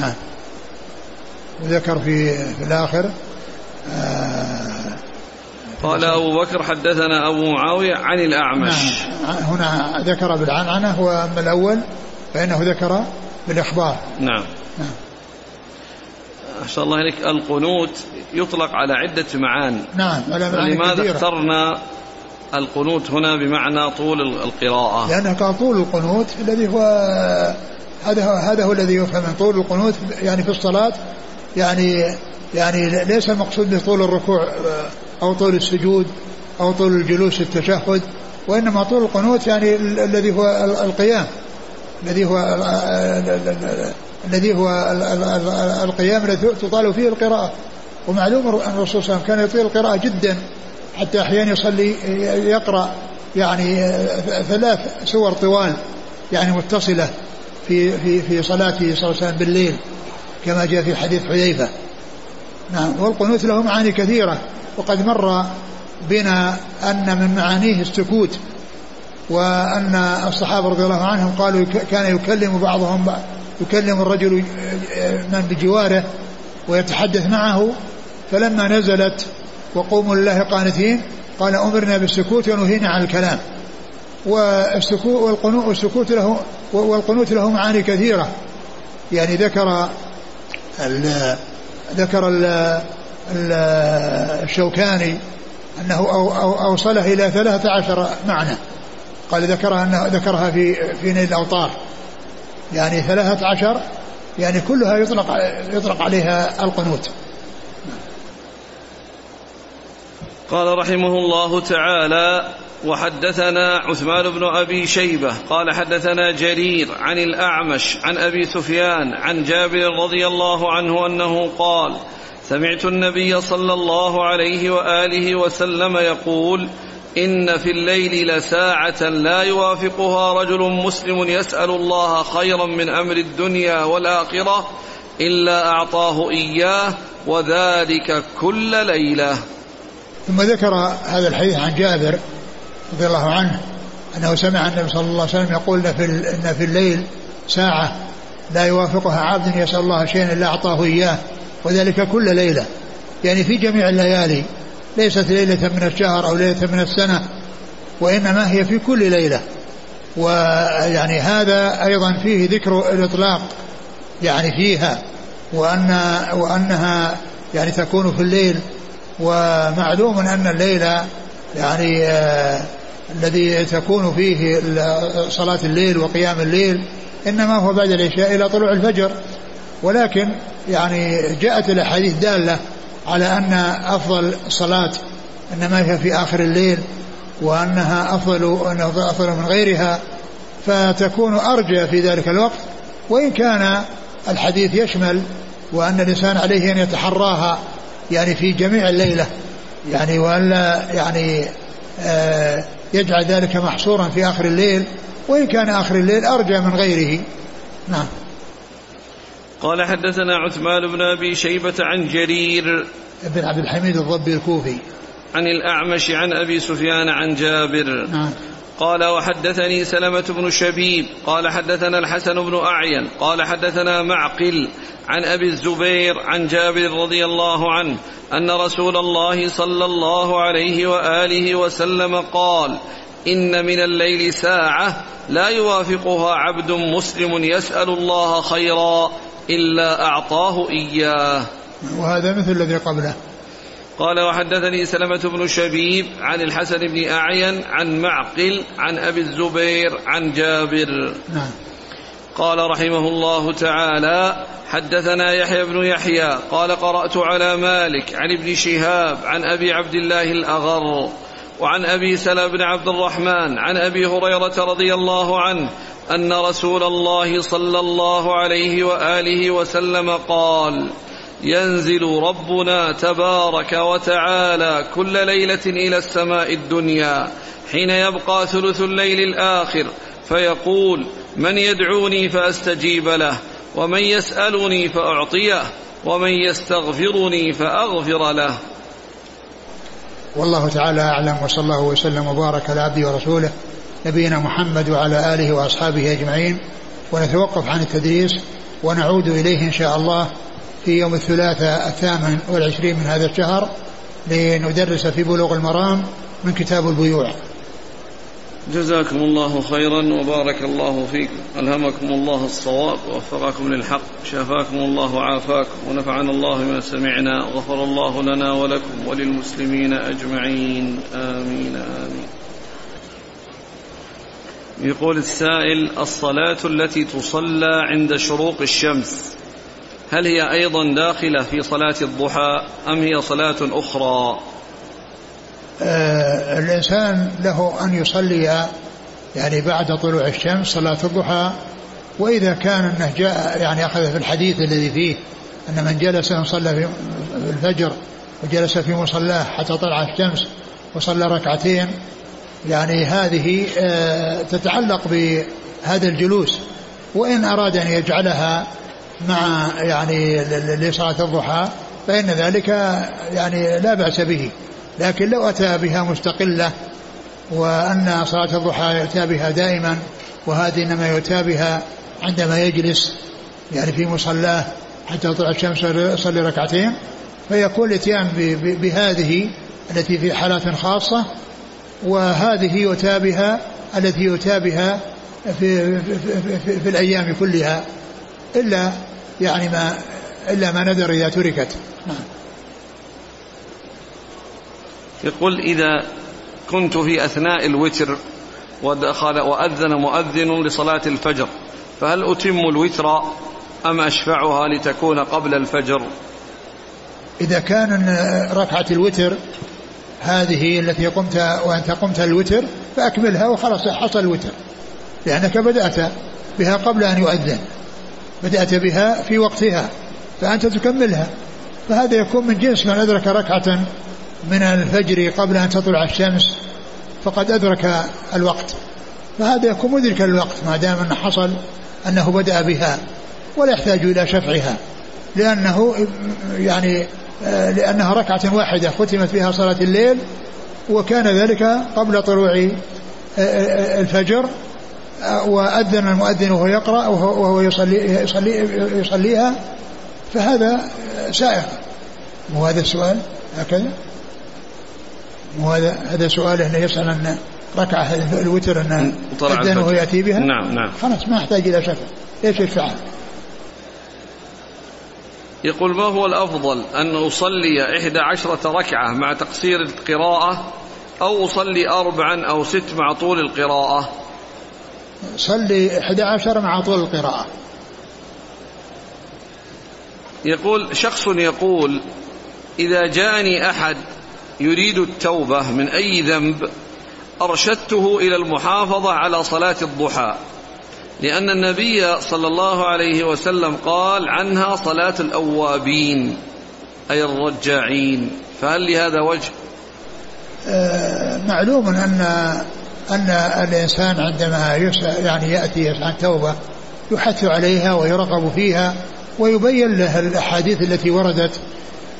نعم. وذكر في, في الآخر آه قال أبو بكر حدثنا أبو معاوية عن الأعمش. نعم. هنا ذكر بالعنعنة وأما الأول فإنه ذكر بالإخبار. نعم. نعم. أحسن الله إليك. القنوت يطلق على عدة معان. نعم على معاني لماذا اخترنا القنوت هنا بمعنى طول القراءة. لأنه قال طول القنوت الذي هو هذا هو هذا هو الذي يفهم. من طول القنوت يعني في الصلاة يعني يعني ليس المقصود بطول الركوع أو طول السجود أو طول الجلوس التشهد وإنما طول القنوت يعني الذي هو القيام. الذي هو الذي هو القيام الذي تطال فيه القراءة. ومعلوم أن الرسول صلى الله عليه وسلم كان يطيل القراءة جدا. حتى أحيانا يصلي يقرأ يعني ثلاث سور طوال يعني متصلة في في في صلاته صلى الله عليه وسلم بالليل كما جاء في حديث حذيفة. نعم والقنوت له معاني كثيرة وقد مر بنا أن من معانيه السكوت وأن الصحابة رضي الله عنهم قالوا كان يكلم بعضهم يكلم الرجل من بجواره ويتحدث معه فلما نزلت وقوموا لله قانتين. قال أمرنا بالسكوت ونهينا عن الكلام. والسكوت والقنوت والسكوت له والقنوت له معاني كثيرة. يعني ذكر ال ذكر ال الشوكاني أنه أو أو أوصله إلى ثلاثة عشر معنى. قال ذكرها أنه ذكرها في في نيل الأوطار. يعني ثلاثة عشر يعني كلها يطلق يطلق عليها القنوت. قال رحمه الله تعالى وحدثنا عثمان بن أبي شيبة قال حدثنا جرير عن الأعمش عن أبي سفيان عن جابر رضي الله عنه أنه قال سمعت النبي صلى الله عليه وآله وسلم يقول إن في الليل لساعة لا يوافقها رجل مسلم يسأل الله خيرا من أمر الدنيا والآخرة إلا أعطاه إياه وذلك كل ليلة. ثم ذكر هذا الحديث عن جابر رضي الله عنه أنه سمع النبي صلى الله عليه وسلم يقول في إن في الليل ساعة لا يوافقها عبد يسأل الله شيئا إلا أعطاه إياه وذلك كل ليلة. يعني في جميع الليالي ليست ليلة من الشهر أو ليلة من السنة وإنما هي في كل ليلة. ويعني هذا أيضا فيه ذكر الإطلاق يعني فيها وان وأنها يعني تكون في الليل ومعلوم أن الليل يعني آه الذي تكون فيه صلاة الليل وقيام الليل إنما هو بعد العشاء إلى طلوع الفجر. ولكن يعني جاءت الأحاديث دالة على أن أفضل صلاة إنما هي في آخر الليل وأنها أفضل أفضل من غيرها فتكون أرجى في ذلك الوقت. وإن كان الحديث يشمل وأن الإنسان عليه أن يتحراها يعني في جميع الليلة يعني وألا يعني آه يجعل ذلك محصورا في آخر الليل وإن كان آخر الليل أرجى من غيره. نعم. قال حدثنا عثمان بن أبي شيبة عن جرير بن عبد الحميد الضبي الكوفي. عن الأعمش عن أبي سفيان عن جابر. نعم. قال وحدثني سلمة بن شبيب قال حدثنا الحسن بن أعين قال حدثنا معقل عن أبي الزبير عن جابر رضي الله عنه أن رسول الله صلى الله عليه وآله وسلم قال إن من الليل ساعة لا يوافقها عبد مسلم يسأل الله خيرا إلا أعطاه إياه. وهذا مثل الذي قبله. قال وحدثني سلمة بن شبيب عن الحسن بن أعين عن معقل عن أبي الزبير عن جابر. نعم. قال رحمه الله تعالى حدثنا يحيى بن يحيى قال قرأت على مالك عن ابن شهاب عن أبي عبد الله الأغر وعن أبي سلمة بن عبد الرحمن عن أبي هريرة رضي الله عنه أن رسول الله صلى الله عليه وآله وسلم قال ينزل ربنا تبارك وتعالى كل ليلة إلى السماء الدنيا حين يبقى ثلث الليل الآخر فيقول من يدعوني فأستجيب له ومن يسألني فأعطيه ومن يستغفرني فأغفر له. والله تعالى أعلم وصلى الله وسلم وبارك على عبده ورسوله نبينا محمد وعلى آله وأصحابه أجمعين. ونتوقف عن التدريس ونعود إليه إن شاء الله. في يوم الثلاثاء الثامن والعشرين من هذا الشهر لندرس في بلوغ المرام من كتاب البيوع. جزاكم الله خيرا وبارك الله فيكم. ألهمكم الله الصواب ووفقكم للحق. شافاكم الله وعافاكم ونفعنا الله بما سمعنا. غفر الله لنا ولكم وللمسلمين أجمعين. آمين آمين. يقول السائل الصلاة التي تصلى عند شروق الشمس هل هي أيضا داخلة في صلاة الضحى أم هي صلاة أخرى؟ آه الإنسان له أن يصلي يعني بعد طلوع الشمس صلاة الضحى وإذا كان أنه جاء يعني أخذ في الحديث الذي فيه أن من جلس صلى في الفجر وجلس في مصلاه حتى طلع الشمس وصلى ركعتين يعني هذه آه تتعلق بهذا الجلوس. وإن أراد أن يجعلها مع يعني لصلاة الضحى فإن ذلك يعني لا بأس به. لكن لو أتى بها مستقلة وأن صلاة الضحى يؤتى بها دائما وهذه إنما يؤتى بها عندما يجلس يعني في مصلاه حتى تطلع الشمس يصلي ركعتين فيكون الإتيان بهذه التي في حالات خاصة وهذه يؤتى بها التي يؤتى بها في, في, في, في, في الأيام كلها. إلا يعني ما إلا ما ندر إذا تركت. نعم. يقول إذا كنت في أثناء الوتر ودخل وأذن مؤذن لصلاة الفجر فهل أتم الوتر أم أشفعها لتكون قبل الفجر؟ إذا كان ركعة الوتر هذه التي قمت وأنت قمت الوتر فأكملها وخلاص حصل الوتر لأنك بدأت بها قبل أن يؤذن. بدأت بها في وقتها فأنت تكملها. فهذا يكون من جنس من أدرك ركعة من الفجر قبل أن تطلع الشمس فقد أدرك الوقت. فهذا يكون مدرك الوقت ما دام أنه حصل أنه بدأ بها ولا يحتاج إلى شفعها. لأنه يعني لأنها ركعة واحدة ختمت بها صلاة الليل وكان ذلك قبل طلوع الفجر. وأذن المؤذن وهو يقرأ وهو يصلي يصلي يصليها فهذا سائغ. مو هذا السؤال؟ هكذا؟ وهذا هذا سؤال انه يسأل أن ركعه الوتر انه اذن وهو يأتي بها؟ نعم نعم. خلاص ما يحتاج إلى شفع ليش يشفعها؟ يقول ما هو الأفضل أن أصلي إحدى عشرة ركعة مع تقصير القراءة أو أصلي أربعا أو ست مع طول القراءة؟ صلي إحدى عشر مع طول القراءة. يقول شخص يقول إذا جاءني أحد يريد التوبة من أي ذنب أرشدته إلى المحافظة على صلاة الضحى. لأن النبي صلى الله عليه وسلم قال عنها صلاة الأوابين أي الرجاعين. فهل لهذا وجه؟ آه معلوم أن أن الإنسان عندما يسأل يعني يأتي يسعى التوبة يحث عليها ويرغب فيها ويبين له الأحاديث التي وردت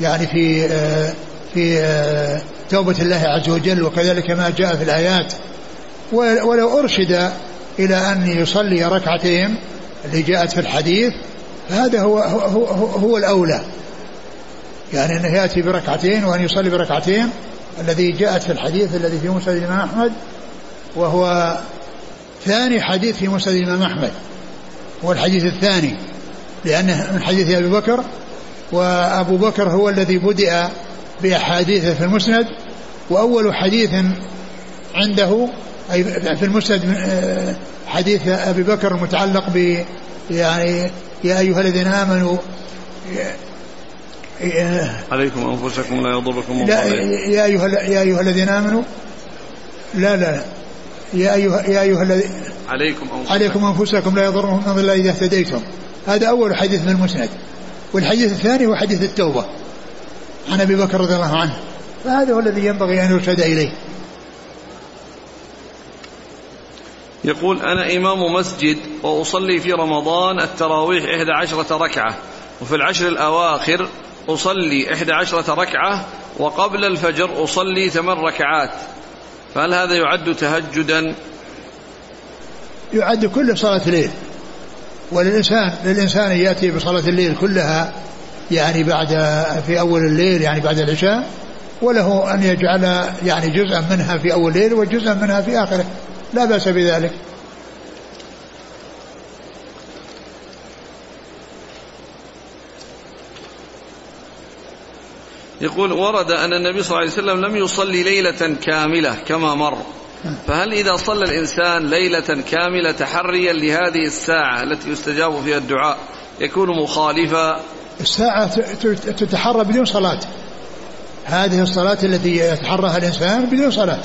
يعني في آه في آه توبة الله عز وجل وكذلك ما جاء في الآيات. ولو أرشد إلى أن يصلي ركعتين اللي جاءت في الحديث فهذا هو هو, هو, هو الأولى. يعني أنه يأتي بركعتين وأن يصلي بركعتين الذي جاءت في الحديث الذي في مسند الإمام أحمد وهو ثاني حديث في مسند الإمام أحمد هو الحديث الثاني لأنه من حديث أبي بكر وأبو بكر هو الذي بدأ بأحاديث في المسند وأول حديث عنده أي في المسند آه، حديث أبي بكر المتعلق ب يعني يا أيها الذين آمنوا عليكم أنفسكم لا يضركم لا يا أيها يا أيها الذين آمنوا لا لا. يا أيها يا أيها الذين عليكم أنفسكم. عليكم أنفسكم لا يضرهم من الله إذا اهتديتم. هذا أول حديث من المسند. والحديث الثاني هو حديث التوبة. عن أبي بكر رضي الله عنه. فهذا هو الذي ينبغي أن يرشد إليه. يقول أنا إمام مسجد وأصلي في رمضان التراويح إحدى عشرة ركعة. وفي العشر الأواخر أصلي إحدى عشرة ركعة وقبل الفجر أصلي ثمان ركعات. فهل هذا يعد تهجدا؟ يعد كل صلاة ليل. وللإنسان للإنسان يأتي بصلاة الليل كلها يعني بعد في أول الليل يعني بعد العشاء وله أن يجعل يعني جزءا منها في أول الليل وجزءا منها في آخره. لا بأس بذلك. يقول ورد أن النبي صلى الله عليه وسلم لم يصلي ليلة كاملة كما مر. فهل إذا صلى الإنسان ليلة كاملة تحريا لهذه الساعة التي يستجاب فيها الدعاء يكون مخالفا؟ الساعة تتحرى بدون صلاة. هذه الصلاة التي يتحرها الإنسان بدون صلاة.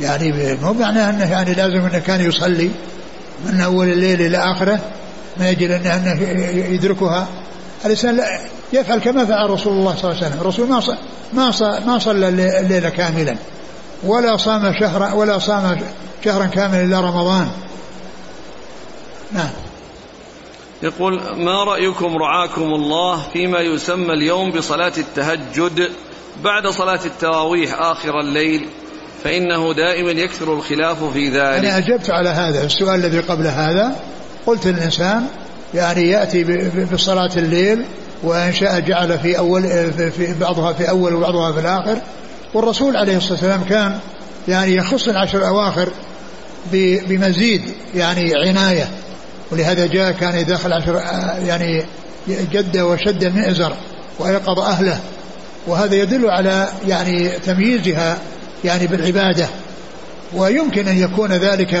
يعني مو معناه أنه يعني لازم أنه كان يصلي من أول الليل إلى آخره ما يجي أنه يدركها. الإنسان لا يفعل كما فعل رسول الله صلى الله عليه وسلم. الرسول ما ما ما صلى الليل كاملا. ولا صام شهرا ولا صام شهرا كاملا إلا رمضان. نعم. يقول ما رأيكم رعاكم الله فيما يسمى اليوم بصلاة التهجد بعد صلاة التراويح آخر الليل؟ فإنه دائما يكثر الخلاف في ذلك. أنا أجبت على هذا. السؤال الذي قبل هذا قلت الإنسان يعني يأتي بصلاة الليل وإن شاء جعل في أول في بعضها في أول وبعضها في الآخر. والرسول عليه الصلاة والسلام كان يعني يخص العشر الأواخر بمزيد يعني عناية. ولهذا جاء كان يدخل عشر يعني جد وشد المئزر وأيقظ أهله. وهذا يدل على يعني تمييزها يعني بالعبادة. ويمكن أن يكون ذلك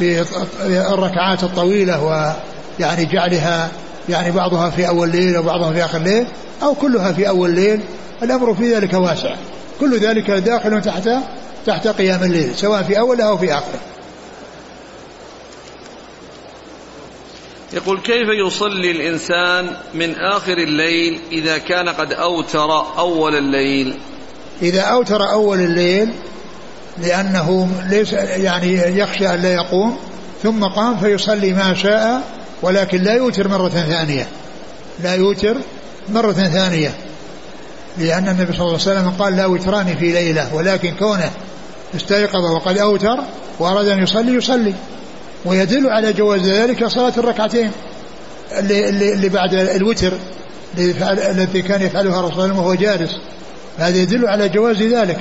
بالركعات الطويلة ويعني جعلها يعني بعضها في أول ليل وبعضها في آخر ليل أو كلها في أول ليل الأمر في ذلك واسع. كل ذلك داخل تحت تحت قيام الليل سواء في أوله أو في آخره يقول كيف يصلي الإنسان من آخر الليل إذا كان قد أوتر أول الليل؟ إذا أوتر أول الليل لأنه ليس يعني يخشى أن لا يقوم ثم قام فيصلي ما شاء ولكن لا يوتر مرة ثانية. لا يوتر مرة ثانية. لأن النبي صلى الله عليه وسلم قال لا وتران في ليلة ولكن كونه استيقظ وقد أوتر وأراد أن يصلي يصلي. ويدل على جواز ذلك صلاة الركعتين اللي, اللي, اللي بعد الوتر التي كان يفعلها رسول الله وهو جالس. هذا يدل على جواز ذلك.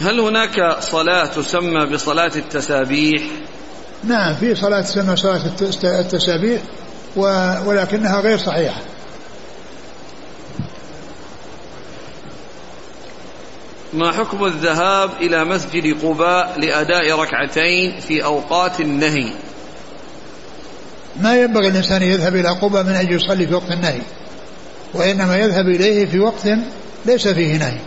هل هناك صلاة تسمى بصلاة التسابيح؟ نعم في صلاة تسمى صلاة التسابيح ولكنها غير صحيحة. ما حكم الذهاب إلى مسجد قباء لأداء ركعتين في أوقات النهي؟ ما ينبغي الإنسان يذهب إلى قباء من أجل يصلي في وقت النهي وإنما يذهب إليه في وقت ليس فيه نهي.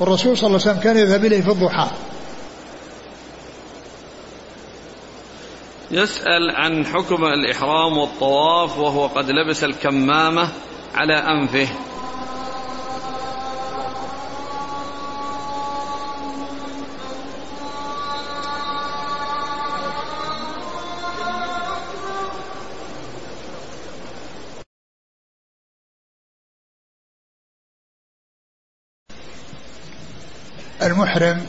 والرسول صلى الله عليه وسلم كان يذهب إليه في الضحى. يسأل عن حكم الإحرام والطواف وهو قد لبس الكمامة على أنفه. المحرم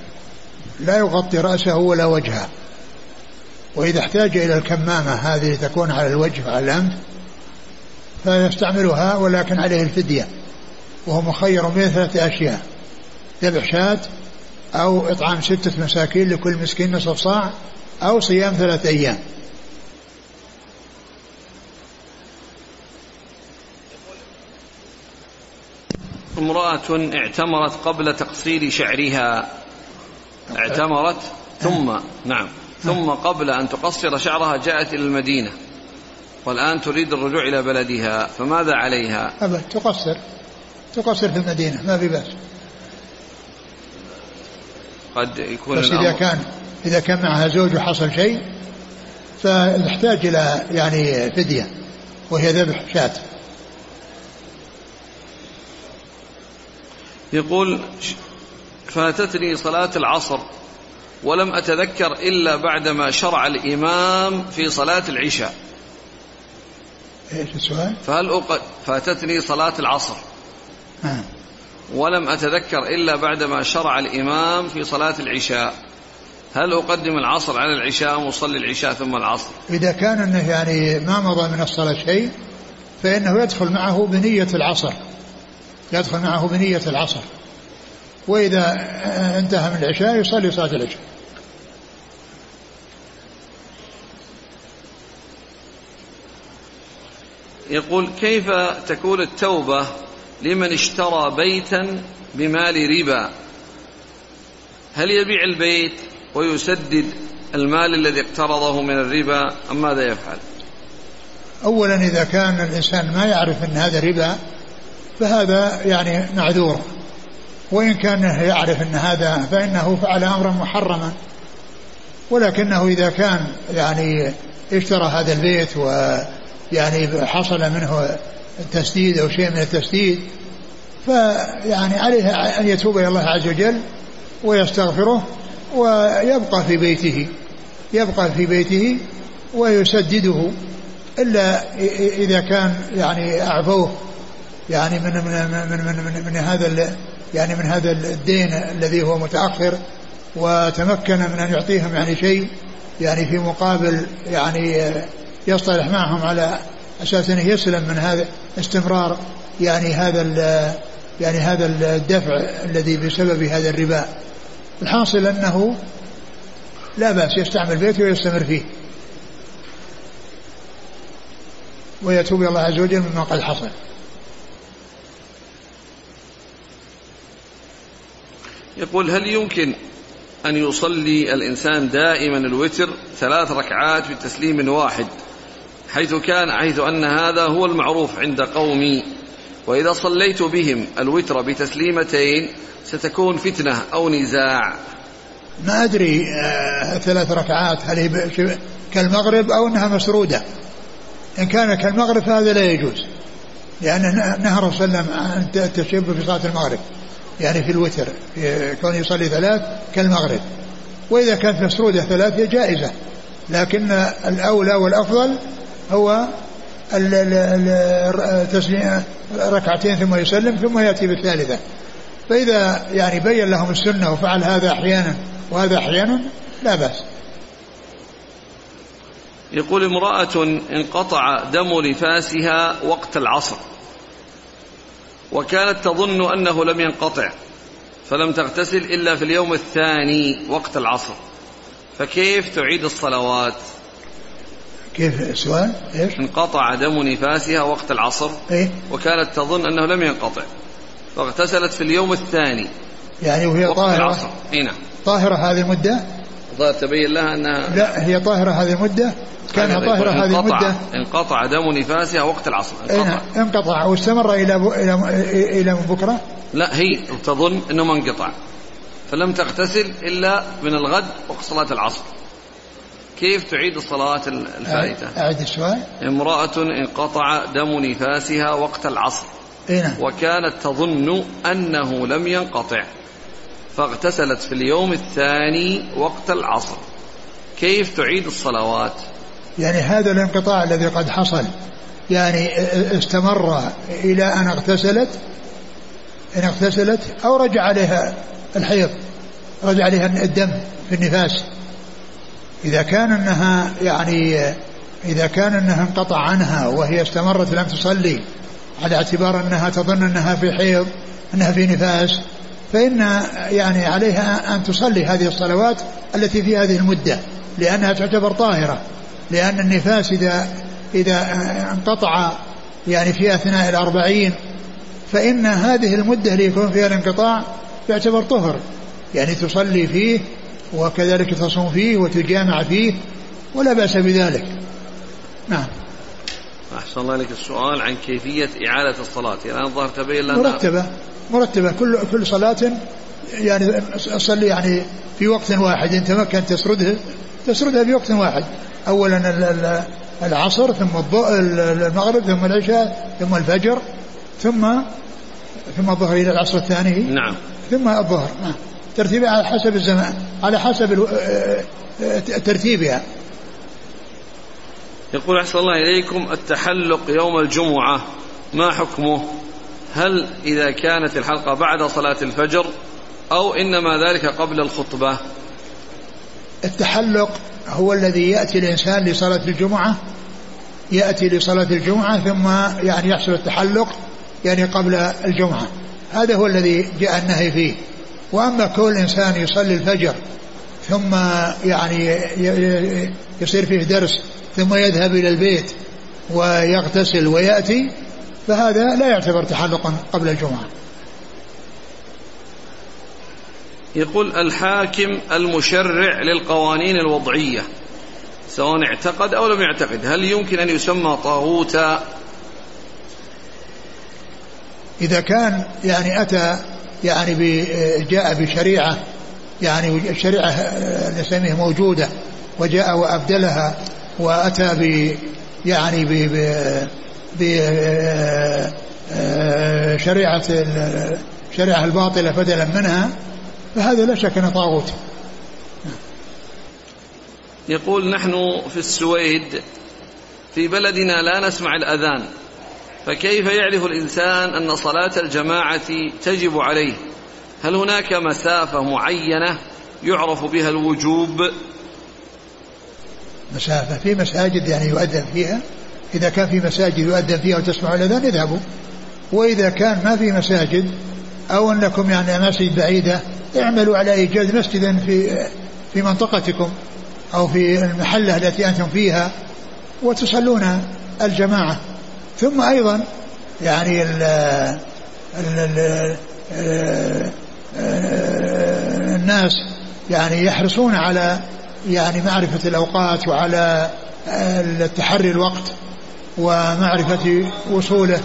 لا يغطي رأسه ولا وجهه. وإذا احتاج إلى الكمامة هذه تكون على الوجه وعلى الأنف فيستعملها ولكن عليه الفدية وهو مخير بين ثلاثة أشياء ذبح شاة أو إطعام ستة مساكين لكل مسكين نصف صاع أو صيام ثلاثة أيام. امرأة اعتمرت قبل تقصير شعرها. اعتمرت ثم نعم. ثم قبل أن تقصر شعرها جاءت إلى المدينة. والآن تريد الرجوع إلى بلدها فماذا عليها؟ أبد تقصر. تقصر في المدينة ما في بأس. قد يكون بس إذا كان إذا كان معها زوج وحصل شيء فتحتاج إلى يعني فدية وهي ذبح شاة. يقول فاتتني صلاة العصر. ولم أتذكر إلا بعدما شرع الإمام في صلاة العشاء. إيش السؤال؟ فهل أق... فاتتني صلاة العصر. نعم ولم أتذكر إلا بعدما شرع الإمام في صلاة العشاء. هل أقدم العصر على العشاء وأصلي العشاء ثم العصر؟ إذا كان أنه يعني ما مضى من الصلاة شيء فإنه يدخل معه بنية العصر. يدخل معه بنية العصر. وإذا انتهى من العشاء يصلي صلاة العشاء. يقول كيف تكون التوبة لمن اشترى بيتا بمال ربا؟ هل يبيع البيت ويسدد المال الذي اقترضه من الربا أم ماذا يفعل؟ أولا إذا كان الإنسان ما يعرف أن هذا ربا فهذا يعني معذور. وإن كان يعرف أن هذا فإنه فعل أمرا محرما. ولكنه إذا كان يعني اشترى هذا البيت ويعني حصل منه التسديد أو شيء من التسديد فيعني عليه أن يتوب إلى الله عز وجل ويستغفره ويبقى في بيته يبقى في بيته ويسدده إلا إذا كان يعني أعفوه يعني من من من من, من, من هذا يعني من هذا الدين الذي هو متأخر وتمكن من أن يعطيهم يعني شيء يعني في مقابل يعني يصطلح معهم على أساس أنه يسلم من هذا استمرار يعني هذا يعني هذا الدفع الذي بسبب هذا الربا. الحاصل أنه لا بأس يستعمل بيته ويستمر فيه. ويتوب الله عز وجل مما قد حصل. يقول هل يمكن أن يصلي الإنسان دائما الوتر ثلاث ركعات بتسليم واحد حيث كان حيث أن هذا هو المعروف عند قومي؟ وإذا صليت بهم الوتر بتسليمتين ستكون فتنة أو نزاع. ما أدري آه ثلاث ركعات هل هي كالمغرب أو أنها مسرودة. إن كان كالمغرب فهذا لا يجوز لأن نهى الرسول صلى الله عليه وسلم عن التشبه في صلاة المغرب. يعني في الوتر كون يصلي ثلاث كالمغرب. وإذا كانت مسرودة ثلاث هي جائزة. لكن الأولى والأفضل هو تسليم ركعتين ثم يسلم ثم يأتي بالثالثة. فإذا يعني بين لهم السنة وفعل هذا أحيانا وهذا أحيانا لا بأس. يقول امرأة انقطع دم نفاسها وقت العصر. وكانت تظن أنه لم ينقطع فلم تغتسل إلا في اليوم الثاني وقت العصر. فكيف تعيد الصلوات؟ كيف السؤال إيش؟ انقطع دم نفاسها وقت العصر إيه؟ وكانت تظن أنه لم ينقطع فاغتسلت في اليوم الثاني يعني وهي طاهرة. العصر. اي نعم. طاهرة هذه المدة؟ تبين لها أنها لا هي طاهرة هذه المدة كانها طاهرة هذه المدة انقطع دم نفاسها وقت العصر انقطع, انقطع. انقطع واستمر إلى ب... إلى إلى بكرة. لا هي تظن أنه ما انقطع فلم تغتسل إلا من الغد وقت صلاة العصر. كيف تعيد الصلاة الفائتة؟ أعد السؤال. امرأة انقطع دم نفاسها وقت العصر. إيه نعم. وكانت تظن أنه لم ينقطع. فاغتسلت في اليوم الثاني وقت العصر. كيف تعيد الصلوات؟ يعني هذا الانقطاع الذي قد حصل. يعني استمر إلى أن اغتسلت إن اغتسلت أو رجع عليها الحيض رجع عليها الدم في النفاس. إذا كان أنها يعني إذا كان أنها انقطع عنها وهي استمرت لم تصلي على اعتبار أنها تظن أنها في حيض أنها في نفاس فإن يعني عليها أن تصلي هذه الصلوات التي في هذه المدة لأنها تعتبر طاهرة لأن النفاس إذا إذا انقطع يعني في أثناء الأربعين فإن هذه المدة اللي يكون فيها الانقطاع يعتبر طهر. يعني تصلي فيه وكذلك تصوم فيه وتجامع فيه ولا بأس بذلك. نعم. أحسن الله لك السؤال عن كيفية إعادة الصلاة. يعني الظاهر تبين لنا مرتبة مرتبة. كل كل صلاة يعني أصلي يعني في وقت واحد. إن تمكن تسردها تسردها في وقت واحد. أولا العصر ثم المغرب ثم العشاء ثم الفجر ثم ثم الظهر إلى العصر الثاني. نعم. ثم الظهر. نعم. ترتيبها على حسب الزمان على حسب آه، آه، ترتيبها. يقول أحسن الله إليكم التحلق يوم الجمعة ما حكمه؟ هل إذا كانت الحلقة بعد صلاة الفجر أو إنما ذلك قبل الخطبة؟ التحلق هو الذي يأتي الإنسان لصلاة الجمعة يأتي لصلاة الجمعة ثم يعني يحصل التحلق يعني قبل الجمعة. هذا هو الذي جاء النهي فيه. وأما كل إنسان يصلي الفجر ثم يعني يصير فيه درس ثم يذهب إلى البيت ويغتسل ويأتي فهذا لا يعتبر تحلقا قبل الجمعة. يقول الحاكم المشرع للقوانين الوضعية سواء اعتقد أو لم يعتقد هل يمكن أن يسمى طاغوتا؟ إذا كان يعني أتى يعني جاء بشريعة يعني الشريعة نسميه موجودة وجاء وأبدلها وأتى ب يعني ب بشريعة الشريعة الباطلة بدلا منها فهذا لا شك أنه طاغوت. يقول نحن في السويد في بلدنا لا نسمع الأذان فكيف يعرف الإنسان أن صلاة الجماعة تجب عليه؟ هل هناك مسافة معينة يعرف بها الوجوب؟ مسافة. في مساجد يعني يؤذن فيها. إذا كان في مساجد يؤذن فيها وتسمع الأذان اذهبوا. وإذا كان ما في مساجد أو أنكم يعني مسجد بعيدة اعملوا على إيجاد مسجدا في في منطقتكم أو في المحلة التي أنتم فيها وتصلون الجماعة. ثم أيضا يعني ال ال الناس يعني يحرصون على يعني معرفة الأوقات وعلى التحري الوقت ومعرفة وصوله.